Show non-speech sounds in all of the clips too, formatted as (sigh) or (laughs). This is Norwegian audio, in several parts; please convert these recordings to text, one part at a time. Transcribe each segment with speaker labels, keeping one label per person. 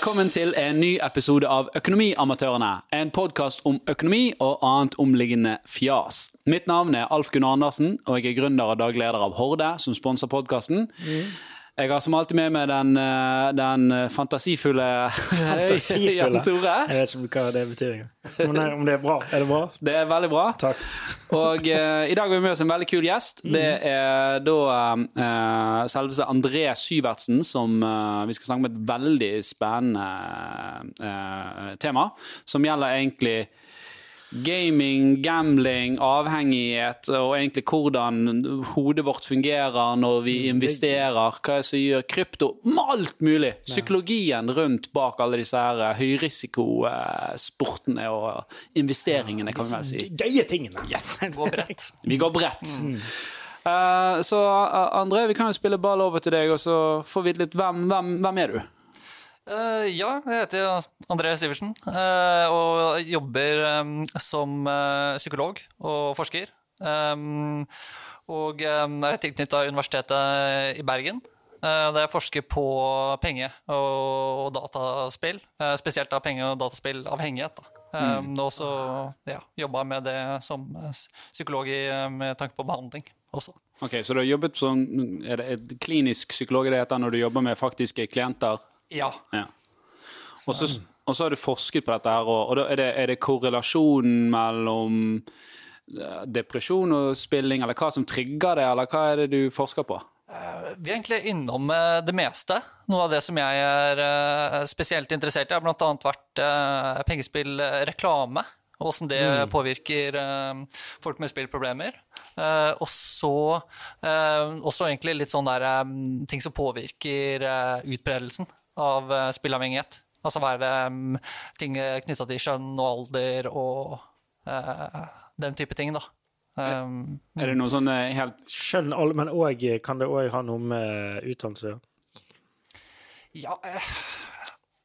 Speaker 1: velkommen til en ny episode av Økonomiamatørene. En podkast om økonomi og annet omliggende fjas. Mitt navn er Alf Gunnar Andersen, og jeg er gründer og dagleder av Horde, som sponser podkasten. Jeg har som alltid med meg den, eh, den fantasifulle (laughs)
Speaker 2: Fantasifulle?
Speaker 1: Jan Tore.
Speaker 2: Jeg vet ikke hva det betyr engang. Om, det- er bra. Er det bra?
Speaker 1: Det er veldig bra.
Speaker 2: Takk.
Speaker 1: Og uh, i dag har vi med oss en veldig kul gjest. Det er da uh, selveste André Syvertsen som uh, Vi skal snakke om et veldig spennende eh, tema, som gjelder egentlig gaming, gambling, avhengighet, og egentlig hvordan hodet vårt fungerer når vi investerer, hva er det som gjør krypto, alt mulig. Psykologien rundt bak alle disse her høyrisikosportene og investeringene, kan vi vel si.
Speaker 2: Gøye tingene. (laughs)
Speaker 3: Gå bredt.
Speaker 1: Vi går bredt. Uh, så eh, André, vi kan jo spille ball over til deg, og så får vi litt hvem, hvem, hvem er du?
Speaker 3: Eh, ja, jeg heter André Sivertsen uh, og jobber um, som uh, psykolog og forsker. Um, og um, er tilknytta Universitetet i Bergen. uh, der jeg forsker på penge- og, og dataspill. spesielt av penge- og dataspillavhengighet. Da. Um, Og så ja, jobba med det som psykolog i, med tanke på behandling også.
Speaker 1: Ok, Så du har jobbet som er det et klinisk psykolog det heter når du jobber med faktiske klienter?
Speaker 3: Ja.
Speaker 1: Ja. Og så, og så har du forsket på dette, her, og, og er, det, er det korrelasjonen mellom eh, depresjon og spilling, eller hva som trigger det, eller hva er det du forsker på?
Speaker 3: Vi er egentlig innom eh, det meste. Noe av det som jeg er eh, spesielt interessert i, har bl.a. vært eh, pengespillreklame. Og hvordan det påvirker eh, folk med spillproblemer. Eh, og så eh, også egentlig litt sånn der eh, ting som påvirker eh, utbredelsen av eh, spillavhengighet. Altså er det mm, ting knytta til kjønn og alder og uh, den type ting, da. Um,
Speaker 1: Er det noe sånn eh, helt
Speaker 2: Skjønn alle, men òg kan det òg ha noe med utdannelse å gjøre?
Speaker 3: Ja, eh,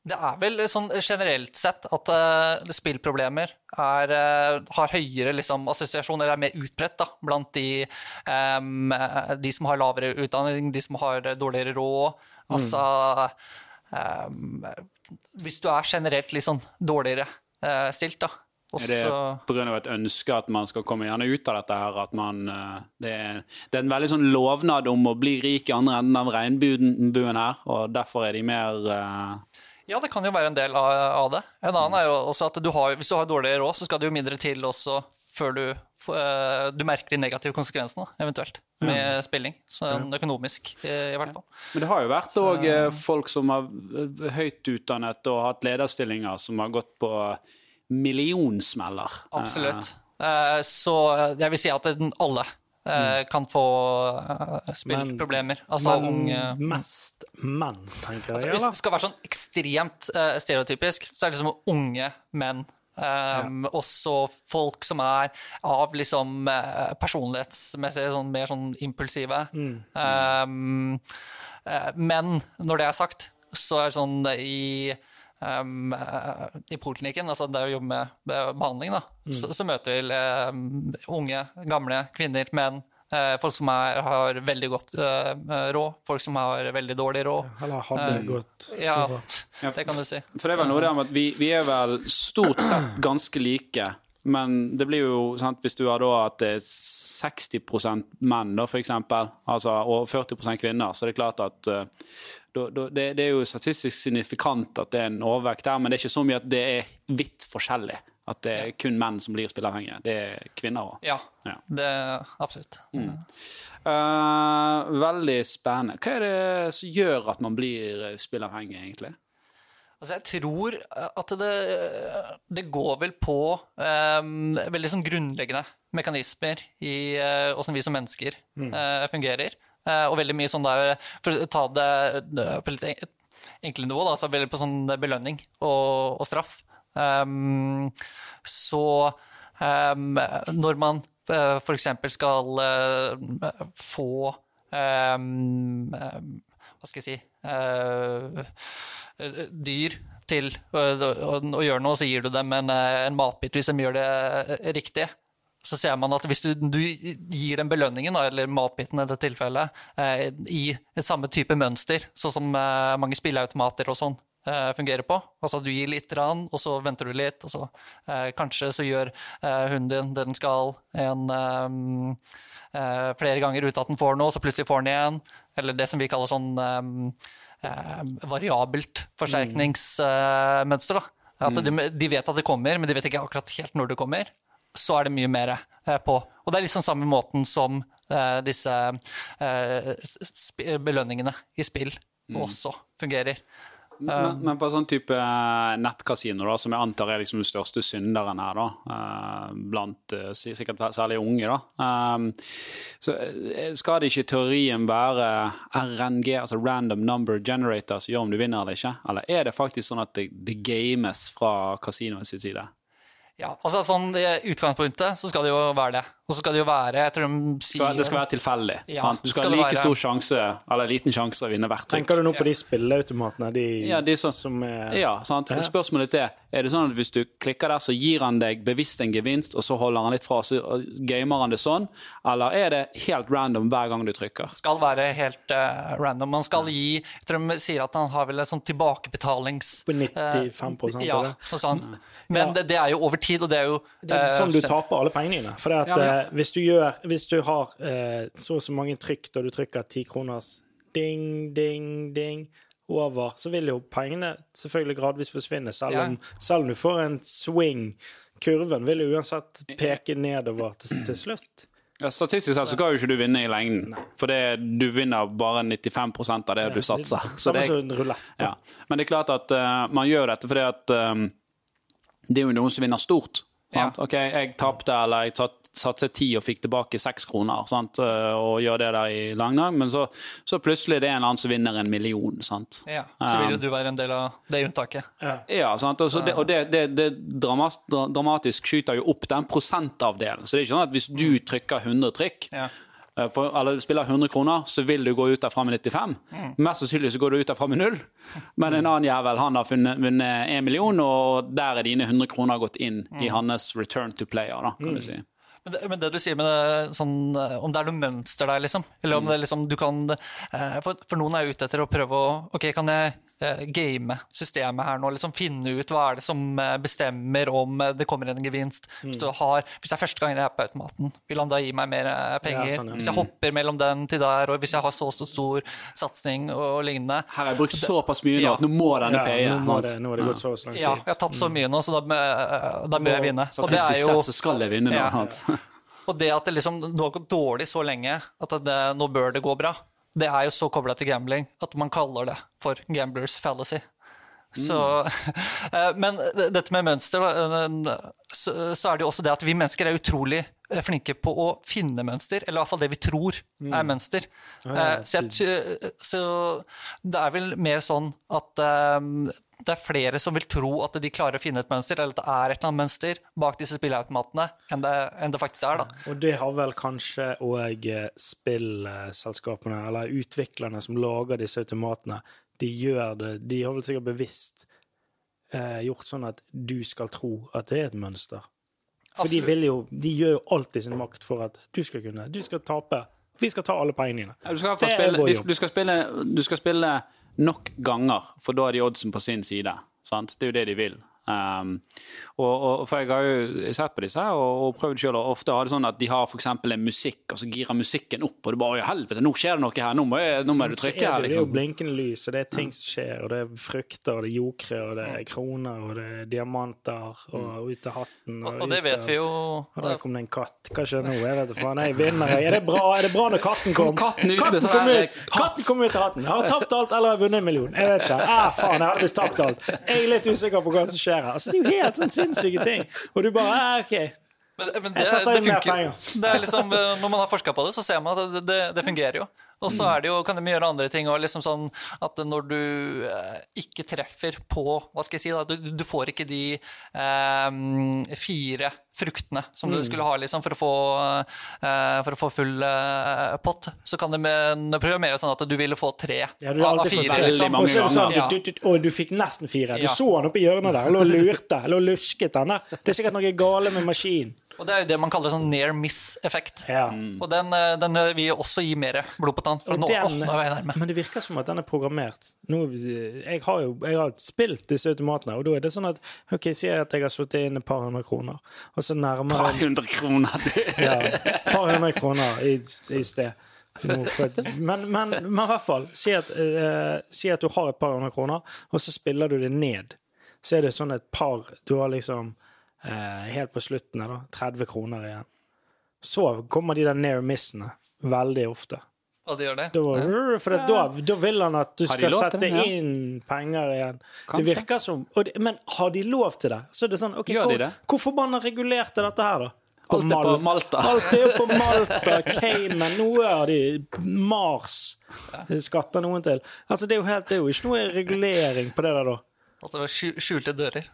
Speaker 3: det er vel sånn generelt sett at uh, spillproblemer er, uh, har høyere liksom, assosiasjon, eller er mer utbredt da, blant de, eh, de som har lavere utdanning, de som har dårligere råd. Altså em, Hvis du er generelt litt sånn dårligere eh, stilt, da.
Speaker 1: Er det
Speaker 3: Også,
Speaker 1: pga. et ønske at man skal komme gjerne ut av dette her? At man, eh, det, er, det er en veldig sånn lovnad om å bli rik i andre enden av regnbuen her, og derfor er de mer uh...
Speaker 3: ja, det kan jo være en del av, av det. En annen er jo også at du har, hvis du har dårlig råd, så skal det jo mindre til også før du, eh, du merker de negative konsekvensene, eventuelt, med spilling. Sånn økonomisk, eh, i hvert fall.
Speaker 1: Men det har jo vært òg folk som har eh, høyt utdannet og hatt lederstillinger, som har gått på millionsmeller.
Speaker 3: Absolutt. Eh, Så jeg vil si at den- alle eh, kan få eh, spillproblemer. Altså unge
Speaker 2: Men mest menn, tenker jeg.
Speaker 3: Hvis det skal være sånn ekstremt eh, stereotypisk, så er det liksom unge menn. Um, Også folk som er av liksom uh, personlighetsmessig sånn, mer sånn impulsive. Um, eh, men når det er sagt, så er det sånn i um, eh, I poliklinikken, altså der vi jobber med behandling, da, så, så møter vi um, unge, gamle, kvinner, menn. Eh, folk som er, har veldig godt uh, råd, folk som har veldig dårlig råd.
Speaker 2: Eller hadde
Speaker 3: Um,
Speaker 2: godt
Speaker 3: Ja, det kan du si.
Speaker 1: For det er vel noe med at vi, vi er vel stort sett ganske like. Men det blir jo sant, hvis du har da at det er 60% menn, da, for eksempel, altså, og 40% kvinner, så det er klart at uh, da, da, det, det er jo statistisk signifikant at det er en overvekt der, men det er ikke så mye at det er vidt forskjellig. At det er kun menn som blir spilleavhengige. Det er kvinner òg.
Speaker 3: Ja,
Speaker 1: Ja.
Speaker 3: det absolutt.
Speaker 1: Eh, veldig spennende. Hva er det som gjør at man blir eh, spilleavhengig, egentlig?
Speaker 3: Altså, jeg tror at det, det går vel på um, veldig sånn grunnleggende mekanismer i uh, hvordan vi som mennesker eh, fungerer. Eh, og veldig mye sånn der For å ta det eh, på litt en- enkle nivå, da, så veldig på sånn belønning og, og straff. Um, så um, når man uh, f.eks. skal uh, få um, Hva skal jeg si uh, dyr til å, gjøre noe, så gir du dem en, eh, en matbit hvis de gjør det eh, riktig. Så ser man at hvis du, du gir dem belønningen, eller matbiten i det tilfellet, eh, i et samme type mønster, sånn som eh, mange spilleautomater og sånn eh, fungerer på. Altså du gir litt, rann, og så venter du litt, og så eh, kanskje så gjør eh, hunden din det den skal en, eh, eh, flere ganger uten at den får noe, så plutselig får den igjen. Eller det som vi kaller sånn variabelt forsterkningsmønster. At de, de vet at det kommer, men de vet ikke akkurat helt når det kommer. Så er det mye mer på. Og det er liksom samme måten som eh, disse sp belønningene i spill også fungerer.
Speaker 1: Men, men på sånn type eh, nettkasino, da, som jeg antar er liksom den største synderen her, da, eh, blant eh, sikkert særlig unge, da, um, så skal det ikke i teorien være RNG, altså random number generator, som gjør om du vinner eller ikke? Eller er det faktisk sånn at det, det games fra kasinoets side?
Speaker 3: Ja, altså sånn I utgangspunktet så skal det jo være det. Og så skal det jo være jeg tror de
Speaker 1: Det
Speaker 3: sier,
Speaker 1: det skal være tilfeldig.
Speaker 3: Ja,
Speaker 1: sant? Du skal
Speaker 3: skal
Speaker 1: ha like
Speaker 3: være-
Speaker 1: stor sjanse, eller liten sjanse, å vinne hvert trykk.
Speaker 2: Tenker du nå på de spilleautomatene, de
Speaker 1: Ja, de som-
Speaker 2: som er
Speaker 1: Ja, sant?
Speaker 2: Ja.
Speaker 1: Spørsmålet er er det sånn at hvis du klikker der, så gir han deg bevisst en gevinst, og så holder han litt fra, så gamer han det sånn? Eller er det helt random hver gang du trykker?
Speaker 3: skal være helt uh, random. Man skal gi Jeg tror de sier at han har vel et sånn tilbakebetalings...
Speaker 2: På 95
Speaker 3: Ja, noe sånt. Men det, det er jo over tid, og det er jo
Speaker 2: Det er
Speaker 3: eh,
Speaker 2: sånn du taper alle pengene dine. For det at,
Speaker 1: Ja, ja.
Speaker 2: Eh, hvis, du gjør, hvis du har eh, så og så mange trykk da du trykker ti kroners ding, ding, ding over, så vil jo pengene selvfølgelig gradvis forsvinne, selv
Speaker 3: Ja.
Speaker 2: om, selv om du får en swing. Kurven vil jo uansett peke nedover til, til slutt.
Speaker 1: Ja, statistisk sett så kan jo ikke du vinne i lengden, for det, du vinner bare 95 av det du satser. Så det, ja. Men det er klart at uh, man gjør dette fordi at um, det er jo noen som vinner stort. Ja. Ok, jeg tapte, eller jeg tatt, satset ti og fikk tilbake seks kroner, sant? eh, og gjør det der i langdag, men så, så plutselig det er en eller annen som vinner en million. Sant?
Speaker 3: ja, Så vil jo du være en del av det unntaket.
Speaker 1: Ja, sant? Og, så det, og det, det, det dramatisk skyter jo opp den prosentavdelen. Så det er ikke sånn at hvis du trykker 100 trykk,
Speaker 3: Ja.
Speaker 1: eh, for, eller spiller 100 kroner, så vil du gå ut derfra med 95. Mest sannsynlig så går du ut derfra med null. Men en annen jævel han har funnet- vunnet 1 million, og der er dine 100 kroner gått inn i hans return to player, da, kan du si.
Speaker 3: Men det, men det du sier med det, sånn, eh, om det er noe mønster der, liksom, eller om det liksom du kan eh, for, for noen er ute etter å prøve å Ok, kan jeg game systemet her nå? liksom Finne ut hva er det som eh, bestemmer om eh, det kommer en gevinst? Hvis, du har, hvis det er første gangen jeg er på automaten, vil han da gi meg mer eh, penger?
Speaker 2: Ja, sånn, ja.
Speaker 3: Hvis jeg hopper mellom den til der, og hvis jeg har så så stor satsing og lignende
Speaker 1: Her har jeg brukt såpass mye nå
Speaker 3: Ja.
Speaker 1: at nå må denne
Speaker 2: Ja,
Speaker 1: paye.
Speaker 2: nå, må det, nå har det gått så så lang tid.
Speaker 3: Ja, jeg har tapt så mye nå, så da, da bør jeg vinne. Og det er jo
Speaker 1: så skal jeg vinne nå.
Speaker 3: Ja. Og det at det liksom du har gått dårlig så lenge at det, nå bør det gå bra, det er jo så kobla til gambling at man kaller det for gamblers fallacy. Så, (laughs) eh, men dette med mønster, eh, så, så er det jo også det at vi mennesker er utrolig flinke på å finne mønster, eller i hvert fall det vi tror er mønster.
Speaker 2: ja,
Speaker 3: Eh, Så, jeg, så det er vel mer sånn at um, det er flere som vil tro at de klarer å finne et mønster, eller at det er et eller annet mønster bak disse spilleautomatene, enn det, enn det faktisk er. da.
Speaker 2: Og det har vel kanskje òg spillselskapene, eller utviklerne som lager disse automatene, de gjør det De har vel sikkert bevisst eh, gjort sånn at du skal tro at det er et mønster. For de, jo, de gjør jo alltid sin makt for at du skal kunne Du skal tape. Vi skal ta alle pengene dine.
Speaker 1: Du skal, i spille, du, skal spille, du skal spille nok ganger, for da er de oddsen på sin side. Sant? Det er jo det de vil. Um, og, og, for jeg har jo sett på disse her og, og prøvd selv, og ofte har det sånn at de har eksempel en musikk, og så girer musikken opp, og du bare «Å, helvete, nå skjer det noe her, nå må, jeg, nå må du trykke
Speaker 2: er
Speaker 1: her,
Speaker 2: det, det er jo
Speaker 1: liksom.
Speaker 2: blinkende lys, og det er ting som skjer, og det er frukter, og det er jokre, og det er kroner, og det er diamanter, og ut av hatten
Speaker 3: Og, og det vet vi jo
Speaker 2: Og der kom det en katt. Hva skjer nå? Jeg vet da faen. Jeg vinner. jeg. Er det bra, er det bra når katten kom?
Speaker 1: Katten ut
Speaker 2: katten
Speaker 1: sånn
Speaker 2: kom ut, katten kom ut av hatten. Jeg Har tapt alt, eller har vunnet en million? Jeg vet ikke. Ah, faen, jeg har visst tapt alt. Jeg er litt usikker på hva som skjer her. Altså, det er jo helt sånn sinnssyke ting. Og du bare ah, OK.
Speaker 3: Men, men det,
Speaker 2: Jeg setter inn mer
Speaker 3: funker.
Speaker 2: penger.
Speaker 3: Det er liksom, eh, når man har forska på det, så ser man at det, det, det fungerer jo. Og så er det jo, kan de gjøre andre ting. Og liksom sånn at når du eh, ikke treffer på Hva skal jeg si? da, Du, du får ikke de eh, fire fruktene som du skulle ha liksom, for, å få, uh, for å få full uh, pott, så kan de med, programmere sånn at du ville få tre
Speaker 2: Ja,
Speaker 3: av fire.
Speaker 1: Liksom.
Speaker 2: Og så er det sånn, du, du, du, og du fikk nesten fire. Du
Speaker 3: Ja.
Speaker 2: så han oppi hjørnet der, og lurte, eller lusket den der. Det er sikkert noe gale med maskinen.
Speaker 3: Og det er jo det man kaller sånn near miss-effekt.
Speaker 2: Ja.
Speaker 3: Og den, eh, den eh, vil også gi mer blod på tann. For nå,
Speaker 2: den-
Speaker 3: åh, nå er jeg nærme.
Speaker 2: Men det virker som at den er programmert. Nå, jeg har jo jeg har spilt disse automatene, og da er det sånn at OK, sier jeg at jeg har slått inn et par hundre kroner, og så nærmer
Speaker 1: Par hundre kroner. du. (laughs)
Speaker 2: ja, par hundre kroner i, i sted. Men, men, men i hvert fall, si at, uh, si at du har et par hundre kroner, og så spiller du det ned. Så er det sånn et par Du har liksom uh, helt på slutten da, 30 kroner igjen. Så kommer de der near missene veldig ofte.
Speaker 3: Og det gjør det.
Speaker 2: Da, for da, da vil han at du skal sette
Speaker 1: det? Ja.
Speaker 2: inn penger igjen.
Speaker 1: Kanskje.
Speaker 2: Det virker som og det, Men har de lov til det? Så er sånn, okay,
Speaker 1: Gjør de det?
Speaker 2: Hvorfor man har regulert dette her, da?
Speaker 1: Alt er på Malta.
Speaker 2: Alt er på (laughs) Malta, Cayman, noe av de Mars skatter noen til. Altså, det er jo helt, det er jo ikke noe regulering på det der, da.
Speaker 3: At det var skjulte dører.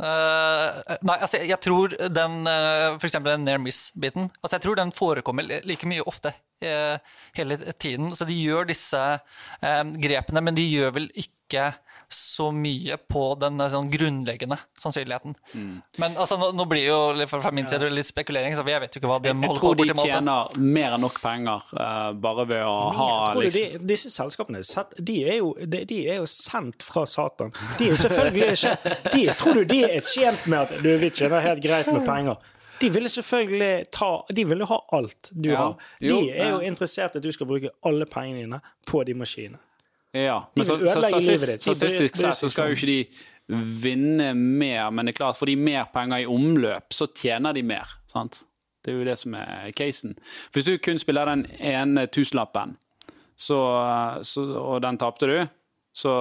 Speaker 3: Eh, eh, nei, altså, jeg, tror den uh, For eksempel den near miss-biten altså, Jeg tror den forekommer like mye ofte eh, hele tiden. Så de gjør disse eh, grepene, men de gjør vel ikke så mye på den eh, sånn grunnleggende sannsynligheten.
Speaker 1: Mm.
Speaker 3: Men altså, nå, nå blir jo fra min side litt spekulering, så jeg vet jo ikke hva de
Speaker 1: Jeg
Speaker 3: holder
Speaker 1: tror
Speaker 3: på
Speaker 1: de
Speaker 3: tror de
Speaker 1: tjener mer enn nok penger uh, bare ved å ha liksom
Speaker 2: de, disse selskapene de er, jo, de, de er jo sendt fra Satan. De er jo selvfølgelig ikke (laughs) de, Tror du de er tjent med at du, vi tjener helt greit med penger? De ville selvfølgelig ta De ville ha alt du
Speaker 1: Ja,
Speaker 2: har. De
Speaker 1: jo,
Speaker 2: er jo
Speaker 1: ja.
Speaker 2: interessert i at du skal bruke alle pengene dine på de maskinene.
Speaker 1: Ja, men så, så. Statistisk sett så skal jo
Speaker 2: ikke
Speaker 1: de vinne mer, men det er klart, får de mer penger i omløp, så tjener de mer. sant? Det er jo det som er casen. Hvis du kun spiller den ene tusenlappen, så, så, og den tapte du, så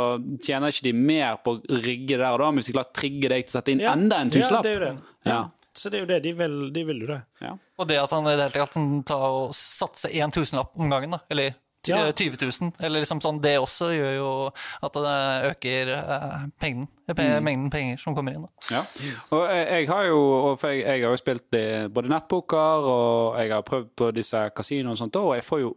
Speaker 1: tjener ikke de mer på å rigge der og da, men hvis de klarer å trigge deg til å sette inn
Speaker 2: Ja,
Speaker 1: enda en tusenlapp.
Speaker 2: Ja, det er jo det. Ja. Så det er jo det. De vil, de vil jo det.
Speaker 1: Ja.
Speaker 3: Og det at han i det hele tatt tar ta og satser én tusenlapp om gangen, da, eller
Speaker 2: Ja.
Speaker 3: 20 000, eller liksom sånn, det også gjør jo at det øker eh, pengden, pe- mengden penger som kommer inn. Da.
Speaker 1: Ja. Og jeg, jeg har jo for jeg, jeg har jo spilt eh, både nettpoker og jeg har prøvd på disse kasinoene og sånt, og jeg får jo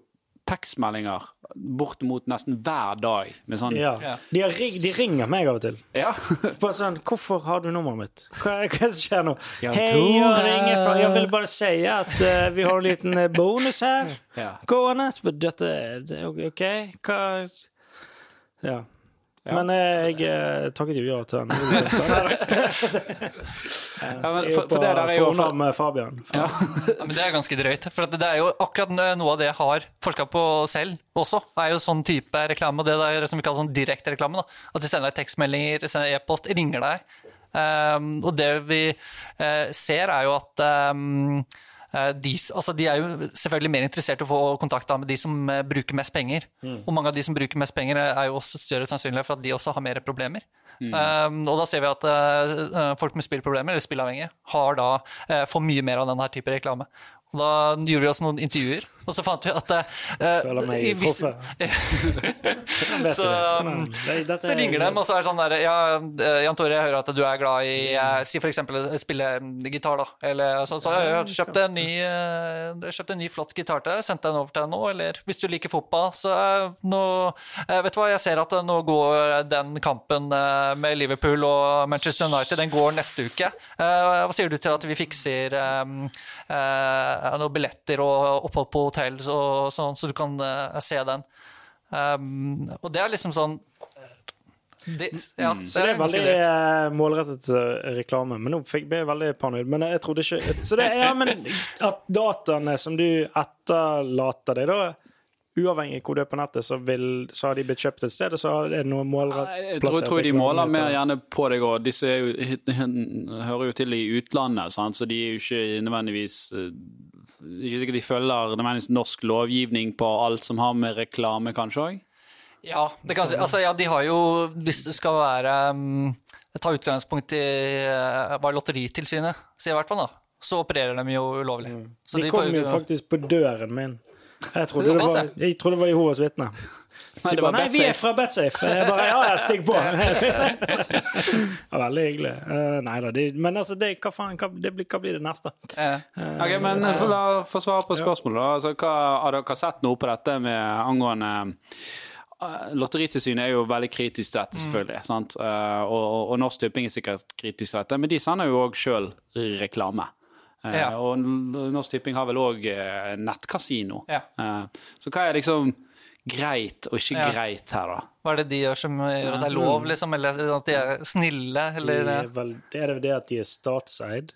Speaker 1: tekstmeldinger bortimot nesten hver dag med sånn
Speaker 2: Ja. De, har ring, de ringer meg av og til.
Speaker 1: Ja. (laughs)
Speaker 2: Bare sånn 'Hvorfor har du nummeret mitt?' Hva, hva er skjer nå?
Speaker 1: Ja,
Speaker 2: Hei, jeg ringer fra Jeg vil bare si at uh, vi har en liten eh, bonus her
Speaker 1: Ja.
Speaker 2: gående. Dette er OK? Hva Ja.
Speaker 1: Ja.
Speaker 2: Men eh, jeg eh, takket jo ja til den. (laughs)
Speaker 1: Ja, men for, for det der er jo
Speaker 2: for... med Fabian.
Speaker 1: ja.
Speaker 3: Ja, men det er ganske drøyt. For det er jo akkurat noe av det jeg har forska på selv også. Det er jo sånn type reklame, og det der som vi kaller sånn direkte reklame. At de sender deg tekstmeldinger, sender e-post, ringer deg. Um, og det vi uh, ser, er jo at um, eh, de, altså de er jo selvfølgelig mer interessert i å få kontakt med de som eh, bruker mest penger. Og mange av de som bruker mest penger, eh, er jo også større sannsynlighet for at de også har mer problemer. Um, og da ser vi at eh, eh, folk med spillproblemer, eller spillavhengige, har da, uh, får mye mer av denne type reklame. Da gjorde vi oss noen intervjuer, og så fant vi at uh,
Speaker 2: Føler meg truffet. (laughs)
Speaker 3: Så, um, så
Speaker 2: er-
Speaker 3: ringer de, og så er det sånn der Ja, eh, Jan Tore, jeg hører at du er glad i uh, Si for eksempel spille gitar, da. Eller så, så jeg har kjøpt en ny, uh, kjøpt en ny flott gitar til deg, sendt den over til deg nå. Eller hvis du liker fotball, så uh, nå Vet du hva, jeg ser at nå går den kampen med Liverpool og Manchester United, den går neste uke. Hva sier du til at vi fikser eh, noen billetter og opphold på hotell, så, sånn, så du kan eh, se den? Um, og det er liksom sånn det, ja,
Speaker 2: Så det er veldig eh, målrettet eh, reklame. Men nå fikk jeg veldig paranoid. Men jeg trodde ikke Så det er ja, men at dataene som du etterlater deg, da Uavhengig hvor du er på nettet, så, vil, så har de blitt kjøpt et sted, og så er det noe målrett
Speaker 1: Jeg tror, jeg tror de måler mer gjerne på deg òg. Disse er jo, (laughs) hører jo til i utlandet, sant? så de er jo ikke nødvendigvis eh, det Ikke sikkert de følger norsk lovgivning på alt som har med reklame, kanskje òg?
Speaker 3: Ja, det kan, altså, ja, de har jo Hvis det skal være um, Ta utgangspunkt i uh, Lotteritilsynet sier, i hvert fall, da, så opererer de jo ulovlig. Så
Speaker 2: De
Speaker 3: de
Speaker 2: kom
Speaker 3: får
Speaker 2: jo faktisk på døren min. Jeg trodde det var, jeg trodde det var Jehovas vitne. Så
Speaker 1: det
Speaker 2: bare,
Speaker 1: var
Speaker 2: Nei, vi er fra BetSafe. Jeg bare, ja, jeg stikk på. (laughs) (laughs) veldig hyggelig. Uh, nei da, de, men altså, det, hva faen, hva, det blir, hva blir det neste?
Speaker 3: Eh,
Speaker 1: Ok, men for, La få svare på spørsmålet. da. Altså, hva, har dere sett noe på dette med angående eh, Lotteritilsynet er jo veldig kritisk til dette, selvfølgelig. Sant? Eh, og, og- Norsk Tipping er sikkert kritisk til dette, men de sender jo òg sjøl reklame. Eh,
Speaker 3: Ja.
Speaker 1: Og Norsk Tipping har vel òg nettkasino.
Speaker 3: Ja.
Speaker 1: Eh, så hva er liksom greit og ikke
Speaker 3: Ja.
Speaker 1: greit her, da?
Speaker 3: hva er det de gjør som gjør at det er lov, liksom? Eller at de er snille?
Speaker 2: De
Speaker 3: Eller
Speaker 2: er vel, det er det vel det at de er statseid.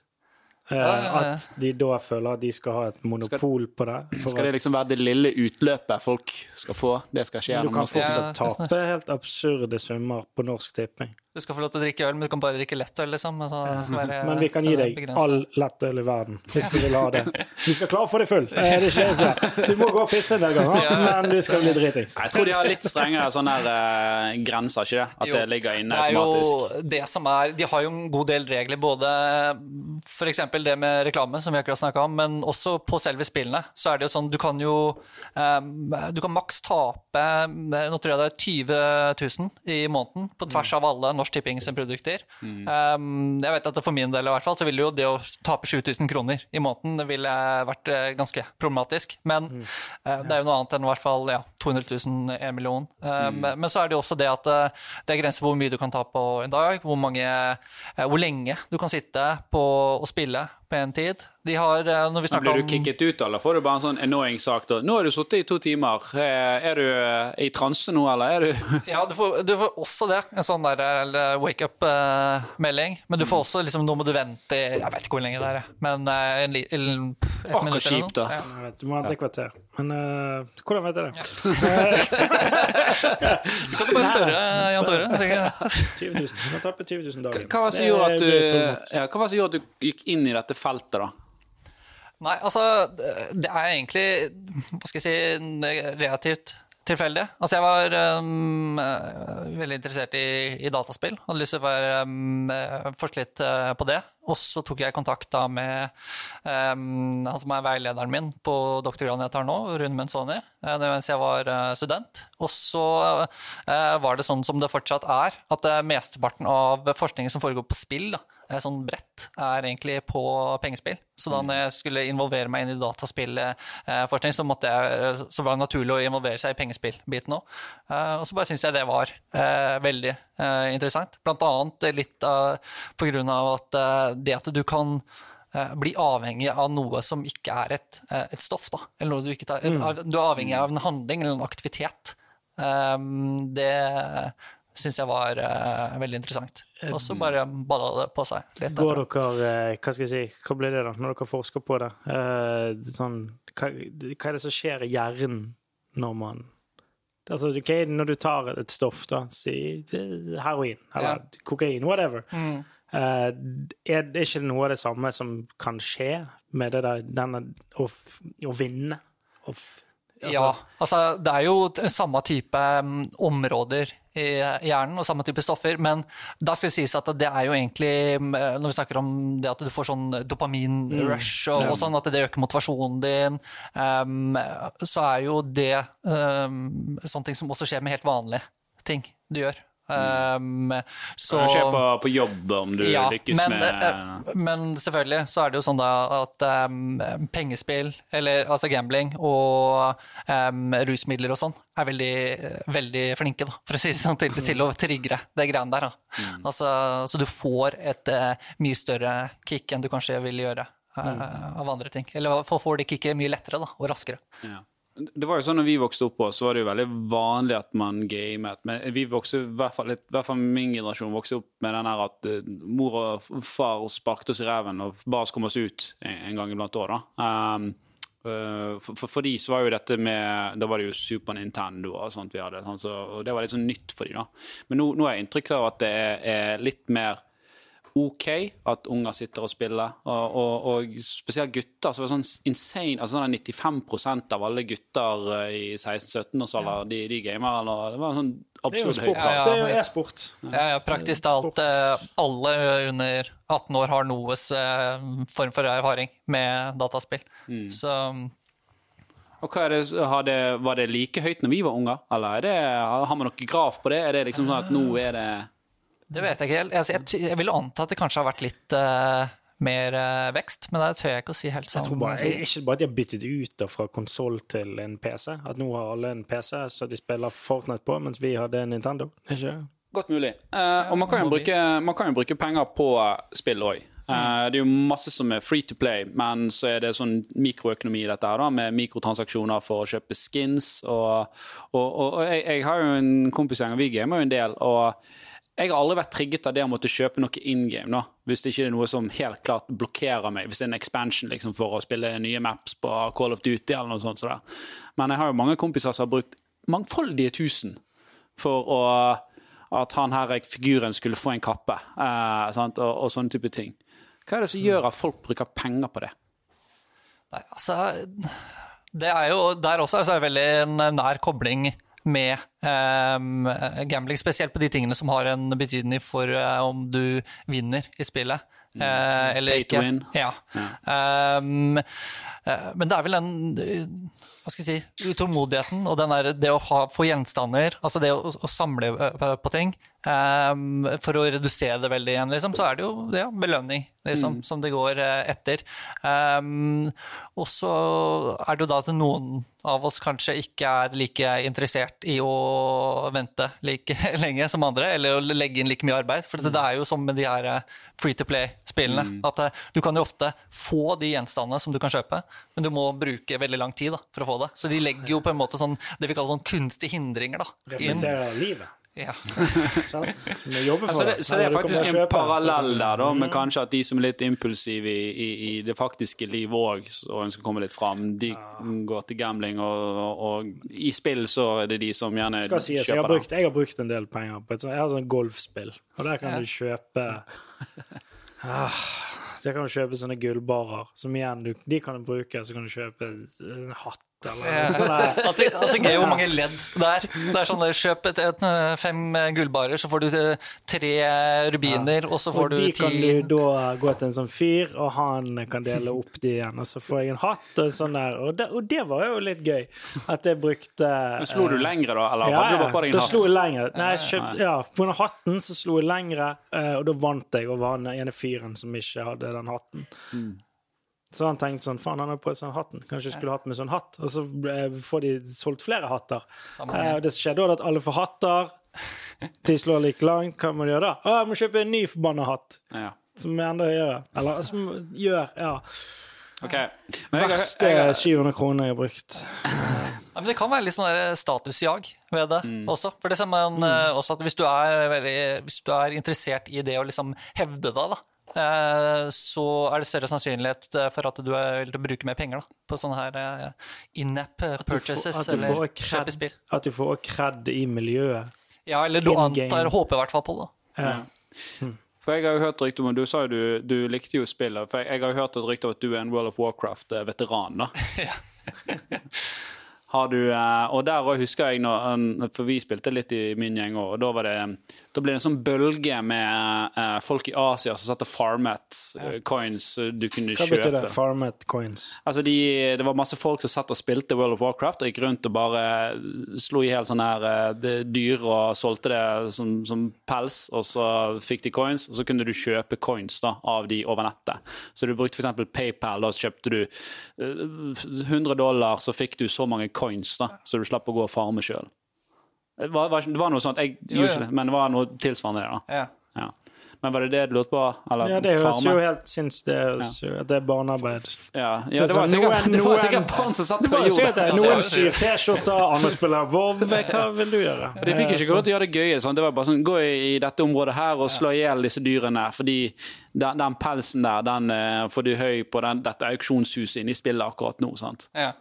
Speaker 2: Eh,
Speaker 3: ja, ja.
Speaker 2: At de da føler at de skal ha et monopol på det. For
Speaker 1: Skal det liksom være det lille utløpet folk skal få? Det skal skje
Speaker 2: at du kan fortsatt
Speaker 3: Ja,
Speaker 2: tape helt absurde summer på Norsk Tipping.
Speaker 3: Du skal få lov til å drikke øl, men du kan bare drikke lettøl, liksom. Altså, det skal være,
Speaker 2: Men vi kan gi deg
Speaker 3: begrenset.
Speaker 2: all lettøl i verden hvis du vil ha det. Vi skal klare å få deg full. Eh, Det skjer. Du må gå og pisse en del ganger, men vi skal bli dritings.
Speaker 1: Jeg tror de har litt strengere sånne eh, grenser, ikke det? At
Speaker 3: Jo,
Speaker 1: det ligger inne
Speaker 3: det er
Speaker 1: automatisk.
Speaker 3: Jo det som er, de har jo en god del regler, både f.eks. det med reklame, som vi akkurat snakka om, men også på selve spillene. Så er det jo sånn, du kan jo um, Du kan maks tape eh, nå tror jeg det er 20 000 i måneden på tvers av alle Norsk Tipping sine produkter. Um, jeg vet at For min del i hvert fall, så ville jo det å tape 7000 kroner i måneden det ville vært eh, ganske problematisk. Men eh, det er jo noe annet enn i hvert fall ja, 200 000, 1 million. Um, Men så er det jo også det at uh, det er grenser på hvor mye du kan ta på en dag, hvor, mange, uh, hvor lenge du kan sitte på og spille på en tid. De har, eh, når vi
Speaker 1: Blir du kicket ut, eller får du bare en sånn annoying sak? da? 'Nå har du sittet i to timer. Eh, Er du eh, i transe nå, eller er du (laughs)
Speaker 3: Ja, du får, du får også det. En sånn der wake up-melding. Men du får også liksom Nå må du vente i- Jeg vet ikke hvor lenge det er, men en, li- en, et
Speaker 1: Akkurat
Speaker 3: minutt eller
Speaker 1: kjipt,
Speaker 3: noe.
Speaker 1: da.
Speaker 3: Ja.
Speaker 2: Jeg vet, du må vente et kvarter. Men uh, hvordan vet jeg det? (laughs)
Speaker 3: Du kan bare spørre Jan Tore. jeg tenker.
Speaker 2: 20 000. Du kan tappe 20 000 dager.
Speaker 1: Ja, hva var det som gjorde at du gikk inn i dette feltet, da?
Speaker 3: Nei, altså Det er egentlig Hva skal jeg si relativt tilfeldig. Altså, jeg var um, eh, veldig interessert i, i dataspill. Hadde lyst til å um, eh, forske litt eh, på det. Og så tok jeg kontakt da med um, han som er veilederen min på doktorgraden jeg tar nå, Rune Menzoni, eh, mens jeg var eh, student. Og så uh, var det sånn som det fortsatt er, at mesteparten av forskningen som foregår på spill, da, sånn bredt, er egentlig på pengespill. Så da når jeg skulle involvere meg inn i dataspillforskning, så, måtte jeg, så var det naturlig å involvere seg i pengespillbiten òg. Og så bare syns jeg det var veldig eh, interessant. Blant annet litt eh, på grunn av at eh, det at du kan eh, bli avhengig av noe som ikke er et, eh, et stoff. Da. Eller noe du, ikke tar, Mm. du er avhengig av en handling eller en aktivitet. Um, det syns jeg var eh, veldig interessant. Og så bare balla det på seg litt.
Speaker 2: Går
Speaker 3: derfra.
Speaker 2: dere eh, Hva skal jeg si, hva blir det, da, når dere forsker på det? Eh, sånn, hva, hva er det som skjer i hjernen når man Altså, okay, Når du tar et stoff, da, si heroin eller kokain, whatever,
Speaker 3: Mm.
Speaker 2: Uh, er det ikke noe av det samme som kan skje med det der, denne å, å vinne? Å altså-
Speaker 3: ja, altså det er jo samme type um, områder i hjernen og samme type stoffer, men da skal det sies at det er jo egentlig, mm, når vi snakker om det at du får sånn dopamin-rush og, og sånn, at det øker motivasjonen din, um, så er jo det um, sånne ting som også skjer med helt vanlige ting du gjør. Um, så,
Speaker 1: skjer på, på jobb om du
Speaker 3: ja,
Speaker 1: lykkes
Speaker 3: men,
Speaker 1: med
Speaker 3: eh, men selvfølgelig så er det jo sånn da at um, pengespill, eller altså gambling og um, rusmidler og sånn, er veldig, veldig flinke, da, for å si det sånn, til, til å triggere det greiene der. Da.
Speaker 1: Mm.
Speaker 3: Altså, så du får et uh, mye større kick enn du kanskje vil gjøre
Speaker 1: uh,
Speaker 3: av andre ting. Eller får det kicket mye lettere da, og raskere.
Speaker 1: Ja. Det var jo sånn når vi vokste opp, så var det jo veldig vanlig at man gamet. Men vi vokste, i hvert fall, i hvert fall min generasjon vokste opp med den her at eh, mor og far sparket oss i ræven og ba oss komme oss ut en, en gang iblant år. da. Um, eh, for, for, for de så var jo dette med Da var det jo Super Nintendo og sånt vi hadde. Sånn, så, og det var litt sånn nytt for de da. Men nå, nå har jeg inntrykk av at det er, er litt mer OK at unger sitter og spiller, og, og, og spesielt gutter. så var det sånn insane, altså sånn 95% av alle gutter eh, i 16-17-årsalder, de, de gamer. Eller, det var sånn
Speaker 2: Det er jo
Speaker 1: absurd
Speaker 2: sport.
Speaker 1: høyt.
Speaker 3: Ja, ja.
Speaker 2: Det er jo e-sport.
Speaker 3: Ja, ja, praktisk talt eh, alle under 18 år har noe eh, form for erfaring med dataspill.
Speaker 1: Mm.
Speaker 3: Så
Speaker 1: Og hva er det, har det, Var det like høyt når vi var unger, eller er det, har vi noe graf på det? Er det liksom sånn at nå er det
Speaker 3: Det vet jeg ikke helt. Altså, jeg, jeg vil anta at det kanskje har vært litt uh, mer uh, vekst, men det tør jeg ikke å si helt sånn.
Speaker 2: Jeg tror bare, jeg, ikke bare at de har byttet ut da fra konsoll til en PC. At nå har alle en PC så de spiller Fortnite på, mens vi hadde Nintendo. Ikke?
Speaker 1: Godt mulig. Uh, og man kan, jo bruke, man kan jo bruke penger på spill òg. det er jo masse som er free to play, men så er det sånn mikroøkonomi i dette her, da, med mikrotransaksjoner for å kjøpe skins. Og, og, og, og jeg, jeg har jo en kompisgjeng, og vi gamer jo en del. og jeg har aldri vært trigget av det å måtte kjøpe noe in game, da, hvis det ikke er noe som helt klart blokkerer meg. Hvis det er en expansion liksom, for å spille nye maps på Call of Duty eller noe sånt. sådär. Men jeg har jo mange kompiser som har brukt mangfoldige tusen for å, at han her figuren skulle få en kappe, eh? Og, og sånne type ting. Hva er det som gjør at folk bruker penger på det?
Speaker 3: Nei, altså Det er jo Der også er det veldig nær kobling med ehm, gambling, spesielt på de tingene som har en betydning for eh, om du vinner i spillet. eh, eller ikke.
Speaker 1: win.
Speaker 3: Ja. Um, eh, men det er vel den eh, hva skal jeg si, utålmodigheten og den der, det å ha, få gjenstander, altså det å, å samle eh, på ting, ehm, for å redusere det veldig igjen, liksom, så er det jo ja, belønning liksom, som det går uh, etter. Um, og så er det jo da at noen av oss kanskje ikke er like interessert i å vente like (laughs) lenge som andre, eller å legge inn like mye arbeid. For det er jo som med de her eh, free to play-spillene, at uh, du kan jo ofte få de gjenstandene som du kan kjøpe, men du må bruke veldig lang tid da, for å få det. Så de legger jo på en måte sånn, det vi kaller sånn kunstige hindringer da.
Speaker 2: Reflekterer livet.
Speaker 3: Ja. (laughs)
Speaker 2: Sant? Vi jobber for
Speaker 1: Altså det, så det er faktisk en
Speaker 2: kjøper,
Speaker 1: parallell der, da, med kanskje at de som er litt impulsive i, i, i det faktiske liv òg, og ønsker å komme litt fram, de går til gambling, og, og, og i spill så er det de som gjerne
Speaker 2: skal sies, jeg har,
Speaker 1: kjøper
Speaker 2: brukt, jeg har brukt en del penger på et sånt, jeg har sånn golfspill, og der kan
Speaker 3: Ja.
Speaker 2: du kjøpe ah, der kan du kjøpe sånne gullbarer, som igjen du, de kan du bruke, så kan du kjøpe en hatt noe sånt.
Speaker 3: Alltid, alltid gøy hvor mange ledd det er. Det er sånn der, Kjøp et, et, fem gullbarer, så får du eh, tre rubiner, og så får
Speaker 2: Og
Speaker 3: du
Speaker 2: de
Speaker 3: ti
Speaker 2: kan du da gå til en sånn fyr, og han kan dele opp de igjen. Og så får jeg en hatt og sånn der. Og det, og det var jo litt gøy. At jeg brukte
Speaker 1: Men Slo du
Speaker 2: eh,
Speaker 1: lengre, da? Eller
Speaker 2: Ja,
Speaker 1: hadde du bare på deg en
Speaker 2: Da
Speaker 1: hatt?
Speaker 2: slo jeg lengre. Nei, jeg kjøpte, ja, på den hatten så slo jeg lengre, eh, og da vant jeg over han ene fyren som ikke hadde den hatten.
Speaker 1: Mm.
Speaker 2: Så han tenkte sånn Faen, han har på seg sånn hatten. Kanskje jeg skulle hatt med sånn hatt? Og så eh, får de solgt flere hatter. Eh, og det skjedde da, at alle får hatter. De slår like langt. Hva må de gjøre da? Å, jeg må kjøpe en ny forbanna hatt.
Speaker 1: Ja.
Speaker 2: Som er enda høyere. Eller som gjør Ja.
Speaker 1: Ok. Men jeg,
Speaker 2: Verste
Speaker 1: jeg, jeg,
Speaker 2: 700 kroner jeg har brukt.
Speaker 3: Ja, men det kan være litt sånn der statusjag ved det
Speaker 2: Mm.
Speaker 3: også. For det ser man mm. også at hvis du, er veldig, hvis du er interessert i det å liksom hevde deg, da, eh, så er det større sannsynlighet eh, for at du å bruke mer penger da, på sånne her eh, in-app eh,
Speaker 2: At du får-
Speaker 3: purchases
Speaker 2: at du
Speaker 3: eller
Speaker 2: får
Speaker 3: kjøpe
Speaker 2: at du får cred i miljøet.
Speaker 3: Ja, eller du antar, håper i hvert fall på det.
Speaker 2: Ja.
Speaker 1: for jeg har jo hørt rykte om Du sa jo du, du likte jo spillet. For jeg, jeg har jo hørt et rykte om at du er en World of Warcraft-veteran. da (laughs) Har du, eh, og der også husker jeg når, For vi spilte litt i min gjeng òg, og da, var det, da blir det en sånn bølge med uh, folk i Asia som satt og farmet uh, coins eh, du kunne
Speaker 2: Hva
Speaker 1: kjøpe.
Speaker 2: betyr det? Farmet coins.
Speaker 1: Altså de, det var masse folk som satt og spilte World of Warcraft og gikk rundt og bare slo i hjel sånne her eh, dyr og solgte det som, som pels, og så fikk de coins, og så kunne du kjøpe coins da, av de over nettet. Så du brukte f.eks. PayPal, da så kjøpte du eh, 100 dollar, så fikk du så mange coins, da, så du slapp å gå og farme sjøl. Det var, var, det var noe sånt, jeg gjorde ikke det, men det var noe tilsvarende det. da.
Speaker 3: Ja.
Speaker 1: Ja. Men var det det du lurte på? Eller
Speaker 2: Ja, det høres jo helt sinnssykt ut. at det er barnearbeid.
Speaker 1: Ja, ja det var sikkert,
Speaker 2: noen- (laughs)
Speaker 1: det var sikkert barn som satt
Speaker 2: Det
Speaker 3: jordet.
Speaker 2: Noen syr T-skjorter, andre spiller WoW. (laughs) Hva vil du gjøre?
Speaker 1: De fikk ikke gå ut og gjøre det gøye. Sånn. Det var bare sånn, Gå i, i dette området her og slå i hjel disse dyrene. Fordi den, den pelsen der, den eh, får du høy på den, dette auksjonshuset inne i spillet akkurat nå. sant?
Speaker 3: Ja.